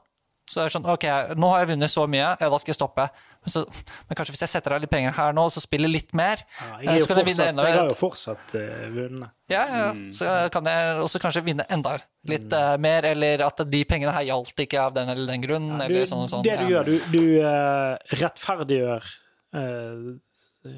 Speaker 3: Så er det sånn, ok, nå har jeg vunnet så mye, ja, da skal jeg stoppe. Men, så, men kanskje hvis jeg setter av litt penger her nå, så spiller litt mer,
Speaker 2: Ja,
Speaker 3: eh,
Speaker 2: jeg, er
Speaker 3: så kan jeg vinne enda
Speaker 2: jeg har jo fortsatt uh, vunnet.
Speaker 3: Ja, ja, så kan jeg også kanskje vinne enda litt uh, mer, eller at de pengene her gjaldt ikke av den eller den grunn,
Speaker 2: Du,
Speaker 3: eller sånn og sånn.
Speaker 2: det du
Speaker 3: ja.
Speaker 2: gjør, du, du uh, rettferdiggjør eh,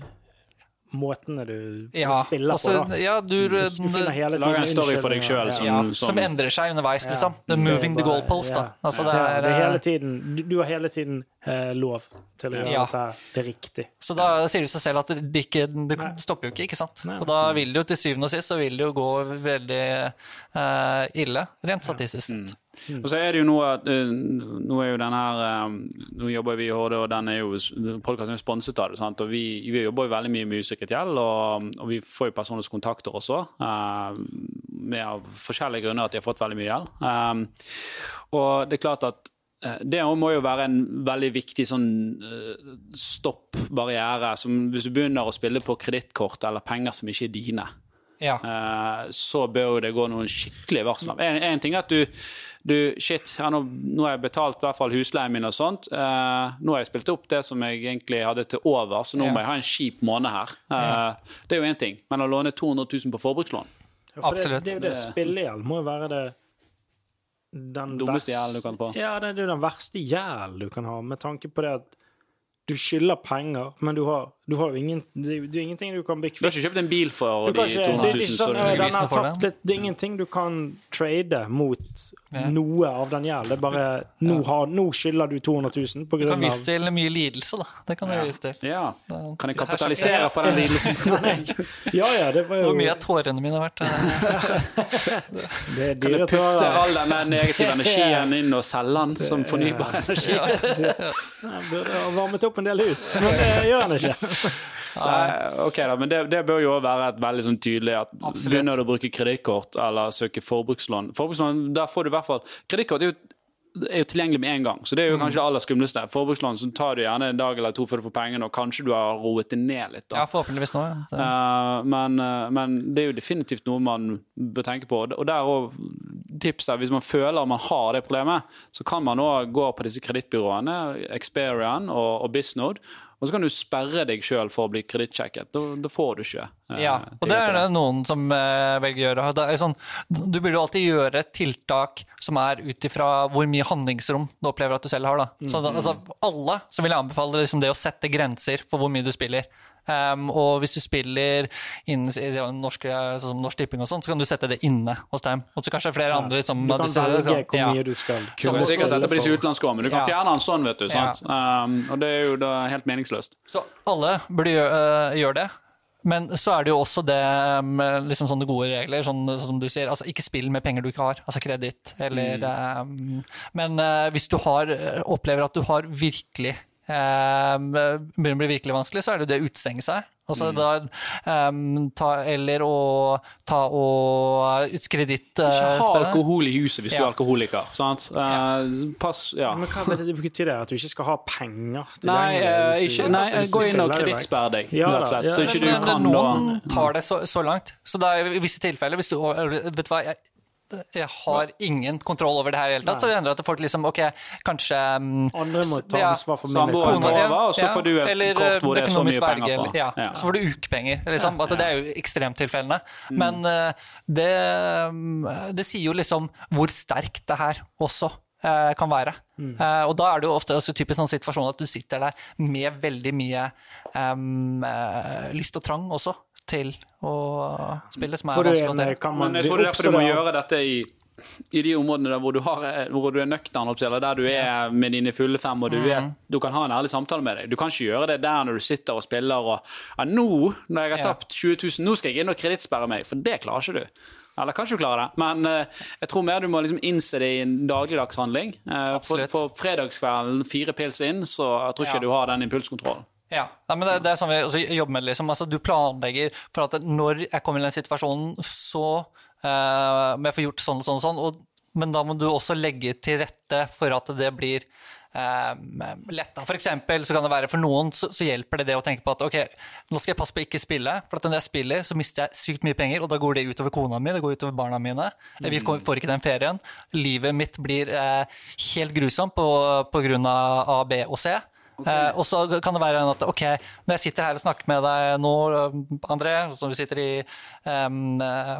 Speaker 2: måtene du
Speaker 3: Ja,
Speaker 2: spiller
Speaker 3: altså,
Speaker 2: på, da.
Speaker 3: ja, du,
Speaker 2: Du finner hele tiden
Speaker 1: Lager en story for deg selv
Speaker 2: unnskyldninger.
Speaker 1: som-
Speaker 3: ja, som endrer seg underveis, liksom. The
Speaker 2: Det
Speaker 3: moving the goalpost, da. Altså,
Speaker 2: Ja,
Speaker 3: det er,
Speaker 2: det er
Speaker 3: eh,
Speaker 2: hele tiden, du, du har hele tiden eh, lov til å gjøre
Speaker 3: Ja.
Speaker 2: dette. Det er riktig.
Speaker 3: Så da sier det seg selv at det, det ikke, det stopper jo ikke, ikke sant?
Speaker 2: Nei.
Speaker 3: Og da vil det jo til syvende og sist så vil det jo gå veldig eh, ille, rent statistisk sett.
Speaker 1: Og så er det jo noe at uh, Nå er jo den her eh, Nå jobber vi i HD, og den er jo podkasten er sponset av det. sant? Og vi, vi jobber jo veldig mye med usikret gjeld, og, og vi får jo personlige kontakter også. Uh, med av forskjellige grunner at de har fått veldig mye gjeld. Um, og det er klart at det må jo være en veldig viktig sånn stoppbarriere. stopp-barriere. som Hvis du begynner å spille på kredittkort eller penger som ikke er dine,
Speaker 3: Ja.
Speaker 1: Eh, så bør jo det gå noen skikkelige varsler. En, en ting er at du, du Shit, ja, nå, nå har jeg betalt i hvert fall husleien min og sånt. Eh, nå har jeg spilt opp det som jeg egentlig hadde til over, så nå
Speaker 3: Ja.
Speaker 1: må jeg ha en kjip måned her. Eh, Det er jo én ting. Men å låne 200 000 på forbrukslån
Speaker 2: Ja, for
Speaker 3: Absolutt.
Speaker 2: Det, det er jo det. Spillegjeld må jo være det den
Speaker 1: Dummeste gjelden du kan få.
Speaker 2: Ja, det er jo den verste gjelden du kan ha, med tanke på det at du skylder penger, men du har, du har jo ingen, det er det er ingenting du kan bli
Speaker 1: Du har ikke kjøpt en bil for de
Speaker 2: kan
Speaker 1: 200
Speaker 2: det,
Speaker 1: 000,
Speaker 2: det, er sånn, eh,
Speaker 3: det.
Speaker 2: litt, det er ingenting du kan trade mot
Speaker 3: Ja.
Speaker 2: noe av den gjelden. Det er bare nå, har, nå skylder du 200 000 på
Speaker 3: Du kan vise til mye lidelse, da. Det kan du vise til.
Speaker 1: Ja. Kan jeg kapitalisere på den lidelsen? (laughs)
Speaker 2: Ja, ja, det var jo
Speaker 3: Hvor mye er tårene mine verdt? (laughs)
Speaker 2: Det er
Speaker 1: Kan jeg putte
Speaker 2: tårer.
Speaker 1: all den negative energien inn og selge den som fornybar energi?
Speaker 2: Jeg burde ha varmet opp en del hus, men det gjør den ikke. (laughs)
Speaker 1: Nei, ok da, men det, det bør jo også være et veldig sånn tydelig at
Speaker 3: Absolutt.
Speaker 1: begynner du å bruke kredittkort eller søke forbrukslån Forbrukslån, der får du i hvert fall Kredittkort er jo er jo tilgjengelig med en gang, så det er jo kanskje det aller skumleste. Forbrukslån så tar du gjerne en dag eller to før du får pengene, og kanskje du har roet det ned litt. da.
Speaker 3: Ja, forhåpentligvis nå. Ja.
Speaker 1: Eh, men, uh, men det er jo definitivt noe man bør tenke på. Og der òg tips der, hvis man føler man har det problemet, så kan man òg gå på disse kredittbyråene, Experian og, og Bisnode, og så kan du sperre deg sjøl for å bli kredittsjekket. Da, da får du ikke. eh,
Speaker 3: Ja, og det er det noen som eh, velger å gjøre. Det sånn, du burde jo alltid gjøre tiltak som er ut ifra hvor mye handlingsrom du opplever at du selv har. Da. Så da, altså, alle så vil jeg anbefale liksom det å sette grenser for hvor mye du spiller. Um, og hvis du spiller innen norsk, sånn Norsk Tipping og sånn, så kan du sette det inne hos dem. Og så kanskje flere andre som
Speaker 2: Du kan velge hvor
Speaker 3: ja.
Speaker 2: du skal
Speaker 1: Så kan sikkert sette på disse men du kan
Speaker 3: Ja.
Speaker 1: fjerne den sånn, vet du.
Speaker 3: Ja.
Speaker 1: Um, og det er jo da helt meningsløst.
Speaker 3: Så alle burde gjøre, uh, gjøre det. Men så er det jo også det med liksom sånne gode regler, sånn, sånn som du sier. Altså, ikke spill med penger du ikke har, altså kreditt. Eller øh, Men uh, hvis du har, øh, opplever at du har virkelig øh, begynner å bli virkelig vanskelig, så er det det å utstenge seg. Altså da øhm, ta, Eller å ta og kreditt
Speaker 1: Ikke ha
Speaker 3: spille.
Speaker 1: alkohol i huset hvis du er alkoholiker. Sant? Uh, pass, ja.
Speaker 2: Men hva betyr- betyr det? At du ikke skal ha penger
Speaker 1: Nei,
Speaker 2: tilgjengelig
Speaker 1: eh, ikke, nei, gå inn og kredittsperre deg,
Speaker 2: Ja
Speaker 1: rett og slett.
Speaker 2: ja,
Speaker 1: Så ikke du
Speaker 3: Men
Speaker 1: kan
Speaker 3: noen tar det så, så langt. Så det er i visse tilfeller hvis du, Vet du hva, jeg, jeg har ingen kontroll over det her i det hele tatt, så det hender at folk liksom OK, kanskje mm,
Speaker 2: Andre må ta ansvar for mine
Speaker 1: tar
Speaker 3: Kona,
Speaker 1: over, og så får du et
Speaker 3: eller,
Speaker 1: kort hvor det er så mye penger på.
Speaker 3: eller- Ja,
Speaker 1: Ja.
Speaker 3: Så får du ukepenger. Liksom. Altså, det er jo ekstremtilfellene. Men uh, det, mm, det sier jo liksom hvor sterkt det her også uh, kan være. Uh, og da er det jo ofte også typisk sånn situasjon at du sitter der med veldig mye um, lyst og trang også til å spille, som er vanskelig å
Speaker 1: Men jeg tror det er derfor du må gjøre dette i i de områdene der hvor du, har, hvor du er nøktern, eller der du er med dine fulle fem, og du, vet, du kan ha en ærlig samtale med deg. Du kan ikke gjøre det der når du sitter og spiller og ja, nå, når jeg har tapt 20 000, nå skal jeg inn og kredittsperre meg, for det klarer ikke du. Eller kanskje du klarer det, men uh, jeg tror mer du må liksom innse det i en dagligdags handling. Eh, for, for fredagskvelden, fire pils inn, så jeg tror ikke
Speaker 3: Ja.
Speaker 1: du har den impulskontrollen.
Speaker 3: Ja, Nei, men det, det er sånn vi også jobber med. Liksom. Altså, du planlegger for at når jeg kommer i den situasjonen, så eh, må jeg få gjort sånn og sånn og sånn. Og, men da må du også legge til rette for at det blir eh, letta. For eksempel så kan det være for noen så, så hjelper det det å tenke på at ok, nå skal jeg passe på å ikke spille, for at når jeg spiller så mister jeg sykt mye penger, og da går det utover kona mi, det går utover barna mine. Vi får får ikke den ferien. Livet mitt blir eh, helt grusomt på, på grunn av A, B og C. Eh, og så kan det være at ok, når jeg sitter her og snakker med deg nå, André, som vi sitter i, eh,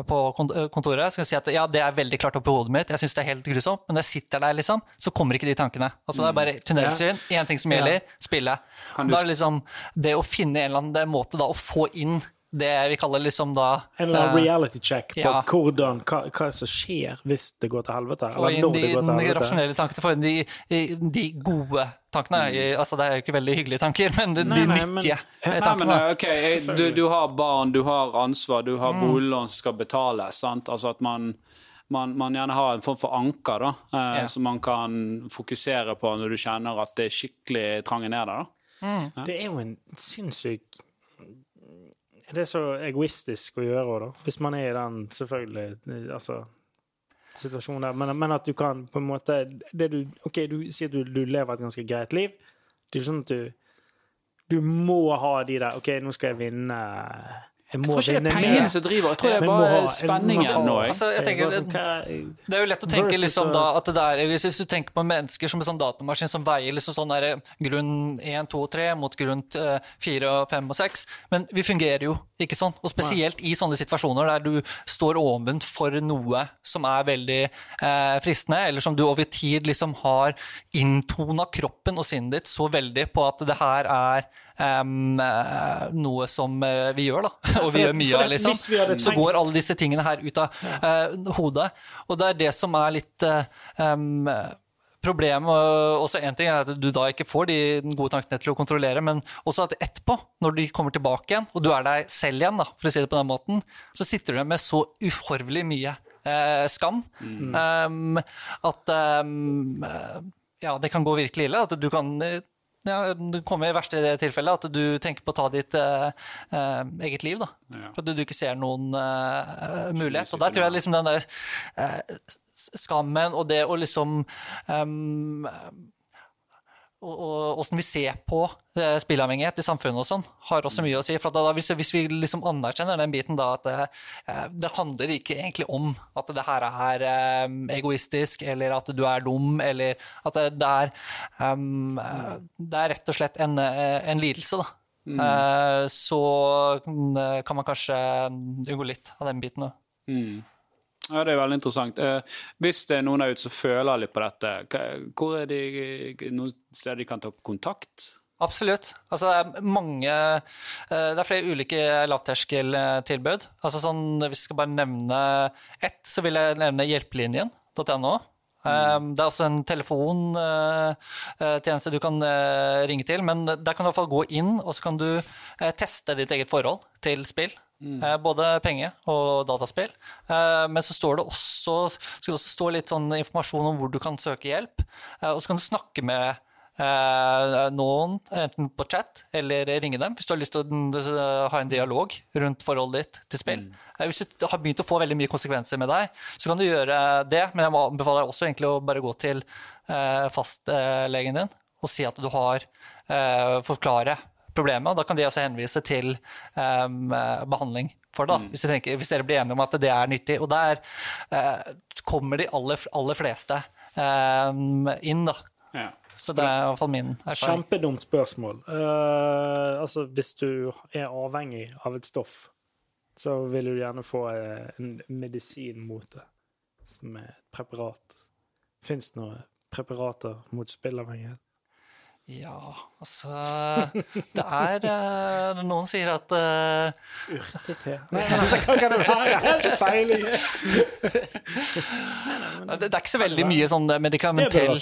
Speaker 3: på eh, kontoret, så kan jeg si at ja, det er veldig klart opp i hodet mitt, jeg syns det er helt grusomt, men når jeg sitter der, liksom, så kommer ikke de tankene. Altså Det er bare tunnelsyn, én ting som gjelder, spille. Da er det liksom det å finne en eller annen måte da å få inn det vi kaller liksom da
Speaker 2: En eller annen
Speaker 3: eh,
Speaker 2: reality check på
Speaker 3: ja.
Speaker 2: hvordan, hva, hva som skjer hvis det går til helvete.
Speaker 3: Få inn de, de rasjonelle tankene, få inn de, de gode tankene. Mm. Altså, det er jo ikke veldig hyggelige tanker, men de,
Speaker 2: Nei,
Speaker 3: de
Speaker 2: nei,
Speaker 3: nyttige
Speaker 2: men,
Speaker 3: tankene.
Speaker 1: Nei, men eh, ok, jeg- du, du har barn, du har ansvar, du har boliglån som skal betales. Sant? Altså at man, man, man gjerne har en form for anker da, eh,
Speaker 3: Ja.
Speaker 1: som man kan fokusere på når du kjenner at det er skikkelig trange ned der. da.
Speaker 2: Det er jo en sinnssyk Det er så egoistisk å gjøre da. Hvis man er i den, selvfølgelig Altså situasjonen der. Men, men at du kan på en måte du, OK, du sier du, du lever et ganske greit liv. Det er jo sånn at du Du må ha de der OK, nå skal jeg vinne jeg
Speaker 1: Jeg tror ikke det er pengene som driver, jeg tror det er bare
Speaker 2: ha-
Speaker 1: spenningen nå.
Speaker 3: Altså, tenker- Det er jo lett å tenke liksom da at det der, hvis hvis du tenker på mennesker som en sånn datamaskin som veier liksom sånn der, grunn 1, 2 og 3 mot grunn 4, og 5 og 6, men vi fungerer jo ikke sånn. Og spesielt i sånne situasjoner der du står åpent for noe som er veldig eh, fristende, eller som du over tid liksom har inntona kroppen og sinnet ditt så veldig på at det her er eh, noe som eh, vi gjør, da. Og vi gjør mye av, liksom. Så går alle disse tingene her ut av uh, hodet. Og det er det som er litt uh, um, Problemet og også en ting er at du da ikke får de gode tankene til å kontrollere, men også at etterpå, når de kommer tilbake igjen, og du er deg selv igjen, da, for å si det på den måten, så sitter du med så uhorvelig mye eh, skam em, at em, eh, ja, det kan gå virkelig ille. At du kan ja, det kommer i verste tilfelle at du tenker på å ta ditt eh, eh, eget liv. da.
Speaker 1: Ja.
Speaker 3: For at du ikke ser noen eh, mulighet. Og der tror jeg liksom den der eh, skammen og det å liksom um, hvordan vi ser på spilleavhengighet spillavhengighet i samfunnet og sånn, har også mye å si. For da, hvis, hvis vi liksom anerkjenner den biten da, at det, eh, det handler ikke egentlig om at det her er eh, egoistisk, eller at du er dum, eller at det, det er um, eh, Det er rett og slett en, eh, en lidelse, da. Eh, så mm, kan man kanskje unngå litt av den biten òg.
Speaker 1: Mm. Ja, Det er veldig interessant. Eh, hvis det er noen der ute som føler litt på dette, hvor er det noen steder de kan ta kontakt?
Speaker 3: Absolutt. Altså, det er mange eh, Det er flere ulike lavterskeltilbud. Altså, sånn, hvis jeg skal bare nevne ett, så vil jeg nevne hjelpelinjen.no. Mm. det er også en telefontjeneste du kan eh, ringe til, men der kan du i hvert fall gå inn og så kan du eh, teste ditt eget forhold til spill. Eh, både penge- og dataspill. Eh, men så står det også, skal det også stå litt sånn informasjon om hvor du kan søke hjelp. Eh, og så kan du snakke med noen, enten på chat eller ringe dem, hvis du har lyst til å eh, ha en dialog rundt forholdet ditt til spill. Mm. Hvis du har begynt å få veldig mye konsekvenser med deg, så kan du gjøre det, men jeg anbefaler deg også egentlig å bare gå til fastlegen din og si at du har forklare problemet, og da kan de også henvise til um, behandling for det, da, hvis, de tenker, hvis dere blir enige om at det er nyttig. Og der uh, kommer de aller, aller fleste um, inn, da.
Speaker 1: Ja.
Speaker 3: Så det er i hvert fall min erfaring.
Speaker 2: Kjempedumt spørsmål. Uh, altså, hvis du er avhengig av et stoff, så vil du gjerne få eh, en medisin mot det, som er et preparat. Fins det noen preparater mot spillavhengighet?
Speaker 3: Ja, altså Det er uh, Noen sier at uh,
Speaker 2: Urtete? (laughs) Nei, altså, hva kan det være? Det er så feil.
Speaker 3: det, det er ikke så veldig mye sånn
Speaker 2: Det burde
Speaker 3: medikamentell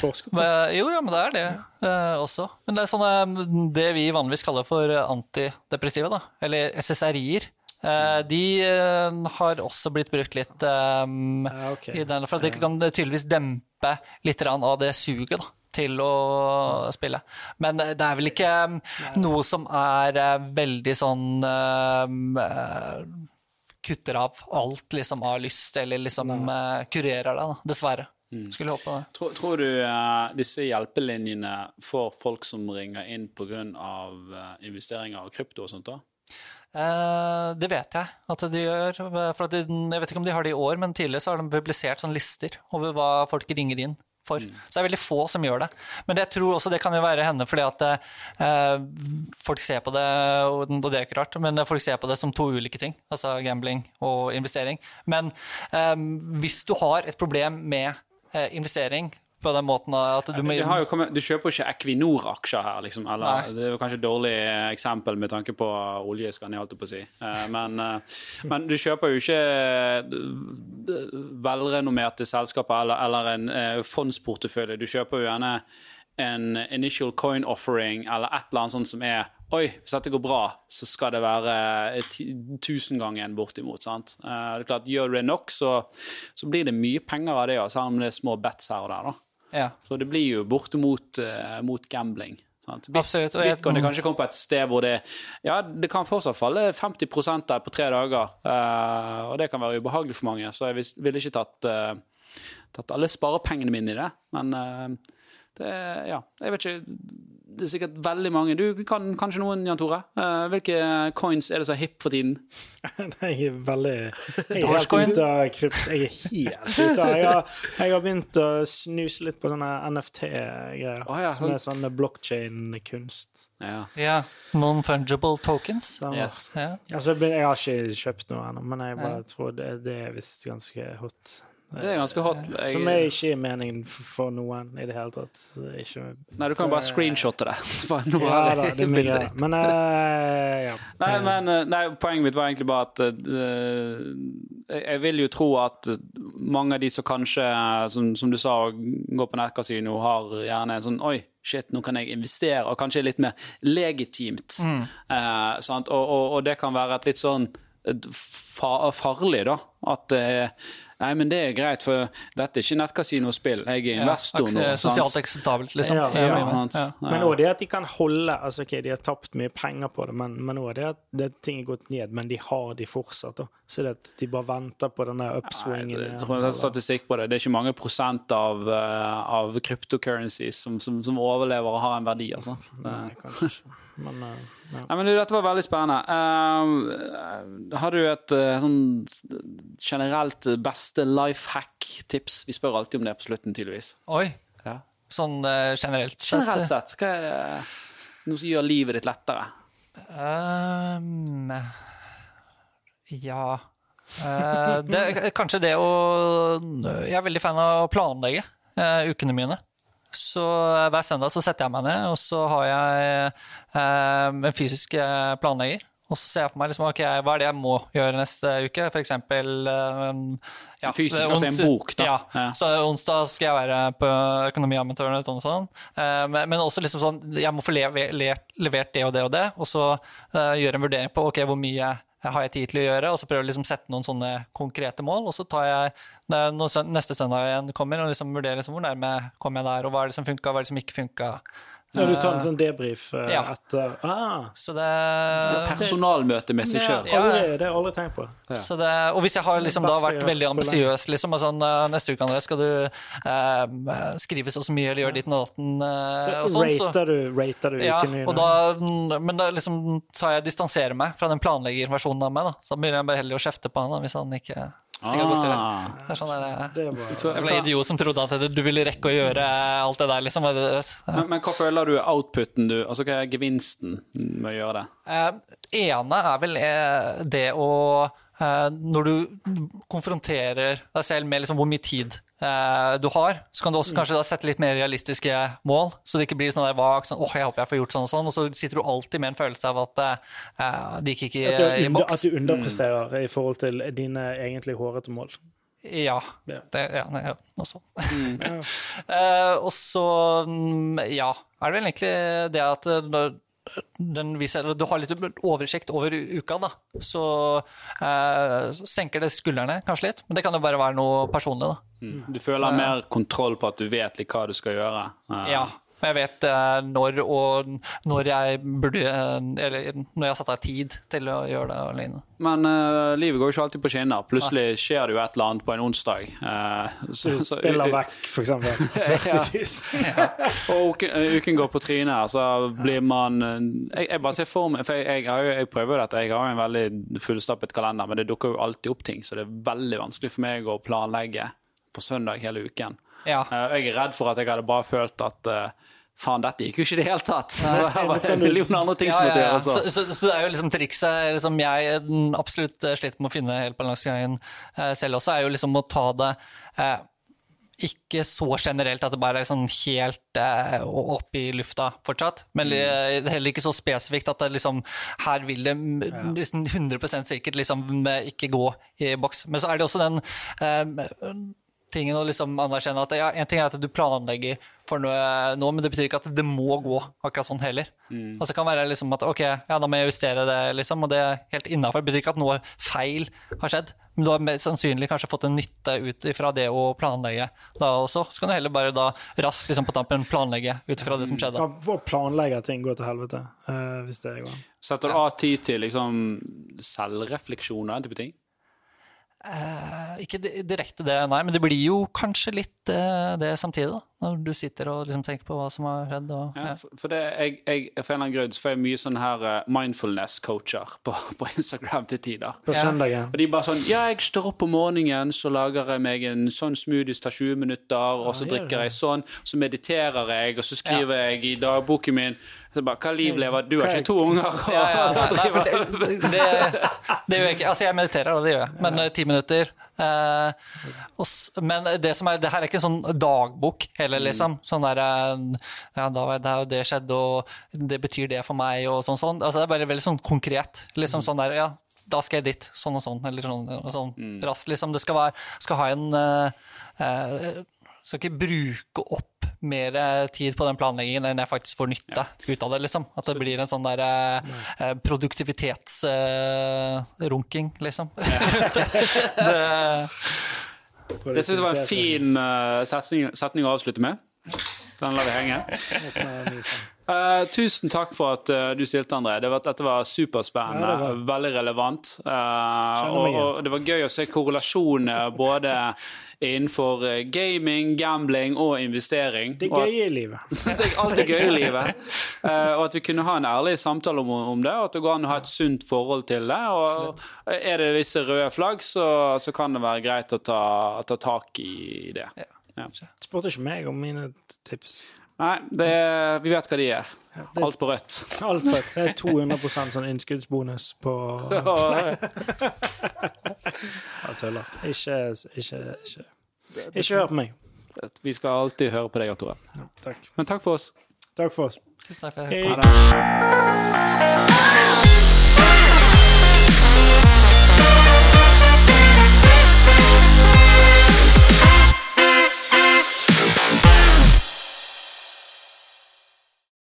Speaker 3: Jo, ja, men det er det uh, også. Men det er sånne det vi vanligvis kaller for antidepressiva, da. Eller SSRI-er. Uh, de uh, har også blitt brukt litt um,
Speaker 2: Ja, okay.
Speaker 3: i den, for at det kan tydeligvis dempe litt av det suget da, til å spille. Men det er vel ikke um, noe som er eh, veldig sånn um, eh, Kutter av alt liksom av lyst, eller liksom uh, kurerer deg, da. Dessverre. Skulle håpe det.
Speaker 1: Tror, tror du uh, disse hjelpelinjene får folk som ringer inn pga. Uh, investeringer og krypto og sånt? da?
Speaker 3: Uh, det vet jeg at de gjør. For at de, jeg vet ikke om de har det i år, men tidligere så har de publisert sånne lister over hva folk ringer inn for. Så det er veldig få som gjør det. Men jeg tror også det kan jo være henne fordi at eh, folk ser på det, og og det er ikke rart, men folk ser på det som to ulike ting. Altså gambling og investering. Men eh, hvis du har et problem med eh, investering på den måten at du må
Speaker 1: jo kommet, du kjøper jo ikke Equinor-aksjer her, liksom. Eller, det er jo kanskje et dårlig eksempel med tanke på oljeskann, jeg holdt på å si. Eh, Men, eh, men du kjøper jo ikke eh, velrenommerte selskaper eller, eller en fondsportefølje. Du kjøper jo gjerne en initial coin offering eller et eller annet sånt som er Oi, hvis dette går bra, så skal det være tusengangen bortimot. sant? Det er klart, Gjør du det nok, så, så blir det mye penger av det, selv om det er små bets her og der. da.
Speaker 3: Ja.
Speaker 1: Så det blir jo bortimot uh, mot gambling. Sant? Bit-
Speaker 3: Absolutt, og jeg-
Speaker 1: Bitcoin det kanskje komme på et sted hvor det Ja, det kan fortsatt falle 50 der på tre dager. uh, og det kan være ubehagelig for mange, så jeg ville ikke tatt, uh, tatt alle sparepengene mine i det. Men eh, det Ja, jeg vet ikke det er sikkert veldig mange. Du kan kanskje noen, Jan Tore. Eh, hvilke coins er det som er hip for tiden? (laughs)
Speaker 2: Nei, Jeg er veldig Jeg er helt ute av krypt... Jeg er helt ute av jeg, jeg har begynt å snuse litt på sånne NFT-greier.
Speaker 1: oh, ja,
Speaker 2: som er sånn blockchain-kunst.
Speaker 1: Ja.
Speaker 3: Ja. Non-fungible tokens.
Speaker 1: Yes.
Speaker 3: Ja.
Speaker 2: Altså, jeg har ikke kjøpt noe ennå, men jeg bare tror det, det er visst ganske hot.
Speaker 1: Det er ganske hot. Jeg,
Speaker 2: Som er ikke meningen for noen i det hele tatt. Ikke,
Speaker 1: nei, du kan så... bare screenshotte det. (laughs)
Speaker 2: Ja da, det er mye. Men uh, ja. (laughs)
Speaker 1: Nei, men eh, nei, Poenget mitt var egentlig bare at uh, jeg- vil jo tro at mange av de som kanskje, eh, som, som du sa, går på nettkasino, har gjerne en sånn Oi, shit, nå kan jeg investere, og kanskje litt mer legitimt. Eh, sant? Og, og, og det kan være et litt sånn farlig, da. At eh, Nei, men det er greit, for dette er ikke nettkasinospill. Jeg er investor nå.
Speaker 3: Ak- Sosialt akseptabelt, liksom.
Speaker 2: Ja,
Speaker 3: Ja,
Speaker 2: ja,
Speaker 3: ja,
Speaker 2: Men òg det at de kan holde altså ok, De har tapt mye penger på det, men, òg det at det, ting er gått ned, men de har de fortsatt. Da. Så det at de bare venter på denne upswingen.
Speaker 1: Jeg
Speaker 2: igjen,
Speaker 1: tror det har statistikk på det. Det er ikke mange prosent av, eh, av cryptocurrencies som, som, som overlever og har en verdi. Altså. Det,
Speaker 2: Nei, kanskje ikke. Men eh, ja.
Speaker 1: Nei, men du, dette var veldig spennende. Uh, har du et uh, sånn generelt beste life hack-tips? Vi spør alltid om det på slutten, tydeligvis.
Speaker 3: Oi.
Speaker 1: Ja.
Speaker 3: Sånn uh, generelt sett.
Speaker 1: Generelt sett, hva er det noe som gjør livet ditt lettere?
Speaker 3: Um, ja Eh, det, Kanskje det å Jeg er veldig fan av å planlegge eh, ukene mine. Så hver søndag så setter jeg meg ned, og så har jeg eh, en fysisk eh, planlegger. Og så ser jeg for meg liksom, okay, hva er det jeg må gjøre neste uke. For eksempel eh, ja,
Speaker 1: Fysisk,
Speaker 3: er
Speaker 1: altså en bok, da.
Speaker 3: Ja.
Speaker 1: Ja.
Speaker 3: Så onsdag skal jeg være på Økonomiamatørene og sånn. Eh, Men, men også liksom sånn, jeg må få levert, levert det og det og det, og så eh, gjøre en vurdering på ok, hvor mye har jeg tid til å gjøre, og så prøve å liksom sette noen sånne konkrete mål. Og så tar jeg når neste søndag igjen kommer, og liksom vurderer liksom hvor nærme kom jeg der, og hva er det som funka, hva er det som ikke funka.
Speaker 2: Ja, du tar en sånn debrief uh,
Speaker 3: Ja.
Speaker 2: etter ah,
Speaker 3: Så det,
Speaker 1: Personalmøte med seg sjøl.
Speaker 3: Ja.
Speaker 2: Det har jeg aldri tenkt på.
Speaker 3: så det, og hvis jeg har liksom da vært veldig ambisiøs liksom, og sånn, eh, Neste uke André, skal du eh, skrive så så mye eller gjøre ditt og datten, eh,
Speaker 2: Så
Speaker 3: og sånn,
Speaker 2: rater du, rater du
Speaker 3: ja,
Speaker 2: uken din?
Speaker 3: da, men da liksom tar jeg distanserer meg fra den planleggerversjonen av meg. da Så da begynner jeg bare heller å kjefte på han da, hvis han ikke
Speaker 1: Ah.
Speaker 3: Det er sånn der,
Speaker 2: Det var
Speaker 3: jeg ble idiot som trodde at du ville rekke å gjøre alt det der. liksom. Ja.
Speaker 1: Men, men hva føler du er outputen du Altså hva er gevinsten med å gjøre det?
Speaker 3: Eh, ene er vel eh, det å eh, Når du konfronterer deg selv med liksom hvor mye tid eh, du har, så kan du også kanskje da sette litt mer realistiske mål. Så det ikke blir sånn der vagt sånn, åh, jeg håper jeg får gjort sånn og sånn, og så sitter du alltid med en følelse av at eh, det gikk ikke i,
Speaker 2: under, i
Speaker 3: boks.
Speaker 2: at du underpresterer i forhold til dine egentlig hårete mål.
Speaker 3: Ja.
Speaker 2: Ja.
Speaker 3: Det, ja, nei, ja sånt.
Speaker 2: Ja. (laughs)
Speaker 3: Eh, og så, mm, ja, er det vel egentlig det at eh, når den viser, du har litt oversikt over uka, da, så eh, så senker det skuldrene kanskje litt. Men det kan jo bare være noe personlig, da.
Speaker 1: Du føler mer kontroll på at du vet litt hva du skal gjøre? Eh,
Speaker 3: Ja. Men jeg vet eh, når og når jeg burde eh, Eller når jeg har satt av tid til å gjøre det alene.
Speaker 1: Men uh, livet går jo ikke alltid på skinner. Plutselig skjer det jo et eller annet på en onsdag. Uh, så,
Speaker 2: Du spiller vekk, for eksempel. (laughs) 40 000. (laughs)
Speaker 1: Og uken, eh, uken går på trynet, så blir man eh, Jeg, jeg bare ser for meg For jeg, jeg, har jo, jeg prøver jo dette, jeg har jo en veldig fullstappet kalender, men det dukker jo alltid opp ting, så det er veldig vanskelig for meg å planlegge på søndag hele uken.
Speaker 3: Ja.
Speaker 1: Eh, Jeg er redd for at jeg hadde bare følt at eh, faen, dette gikk jo ikke i det hele tatt.
Speaker 2: Nei, (laughs)
Speaker 1: det var en million andre ting som måtte gjøres.
Speaker 3: Så,
Speaker 1: Så.
Speaker 3: så, så det er jo liksom trikset liksom jeg mm, absolutt eh, sliter med å finne helt balansegangen eh, selv også, er jo liksom å ta det eh, ikke så generelt at det bare er sånn helt eh, opp i lufta fortsatt, men eh, heller ikke så spesifikt at det liksom her vil det mm, liksom 100 sikkert liksom ikke gå i boks. Men så er det også den eh, tingen å liksom anerkjenne at ja, en ting er at du planlegger for noe nå, men det betyr ikke at det må gå akkurat sånn heller. Altså, det kan være liksom at ok, ja, da må jeg justere det, liksom, og det er helt innafor. Det betyr ikke at noe feil har skjedd, men du har mest sannsynlig kanskje fått en nytte ut fra det å planlegge da også. Så kan du heller bare da raskt liksom, på tampen planlegge ut fra det som skjedde.
Speaker 2: Ja, for å planlegge ting går til helvete, uh, hvis det går an.
Speaker 1: Setter du av tid til liksom selvrefleksjoner, type ting?
Speaker 3: Eh, ikke direkte det, nei, men det blir jo kanskje litt eh, det samtidig, da. Når du sitter og liksom tenker på hva som har skjedd. Og,
Speaker 1: Ja,
Speaker 3: ja.
Speaker 1: for for det, jeg, jeg, for en eller annen grunn så får jeg mye sånne her eh, mindfulness-coacher på, på Instagram til tider.
Speaker 2: På
Speaker 3: Ja.
Speaker 2: søndagen.
Speaker 1: Og de bare sånn Ja, jeg står opp om morgenen, så lager jeg meg en sånn smoothies, tar 20 minutter, og så
Speaker 2: Ja,
Speaker 1: drikker jeg sånn, så mediterer jeg, og så skriver jeg i dagboken min så bare, Hva liv lever du? har ikke to unger?
Speaker 3: Ja, ja, (laughs) nei, det, det, det gjør jeg ikke. Altså, jeg mediterer, og det gjør jeg, men eh, ti minutter. Eh, men det som er, det her er ikke en sånn dagbok heller, liksom. Sånn der eh, Ja, da var det det skjedde, og det betyr det for meg, og sånn sånn. Altså, det er bare veldig sånn konkret. Liksom sånn der, ja, da skal jeg dit. Sånn og sånn. Eller sånn, og sånn raskt, liksom. Det skal, være, skal ha en uh, uh, skal ikke bruke opp mer eh, tid på den planleggingen enn jeg faktisk får nytte ut av det. liksom. At det blir en sånn der eh, produktivitetsrunking, liksom. (laughs) det,
Speaker 1: Det syns jeg var en fin uh, setning, setning å avslutte med. Den lar vi henge. Uh, (laughs) tusen takk for at uh, du stilte, André. Det var, dette var superspennende.
Speaker 2: Ja, det var-
Speaker 1: Veldig relevant.
Speaker 2: Uh,
Speaker 1: og, og det var gøy å se korrelasjonene både innenfor eh, gaming, gambling og investering.
Speaker 2: Det gøye i livet. (laughs)
Speaker 1: det er gøy i livet. (laughs) Eh, og at vi kunne ha en ærlig samtale om, om det, og at det går an å ha et sunt forhold til det. Og er det visse røde flagg, så, så kan det være greit å ta, ta tak i det. Ja.
Speaker 2: Spurte ikke meg om mine tips.
Speaker 1: Nei, det, vi vet hva de er.
Speaker 2: Det-
Speaker 1: Alt på rødt.
Speaker 2: Alt på rødt. det er 200 sånn innskuddsbonus på (laughs) Jeg tuller. Ikke, ikke, ikke. Ikke hør på meg.
Speaker 1: Vi skal alltid høre på deg, Jan Tore.
Speaker 2: Takk.
Speaker 1: Men takk for oss.
Speaker 2: Takk for oss.
Speaker 3: tusen takk for
Speaker 2: Hei.
Speaker 1: hørte det.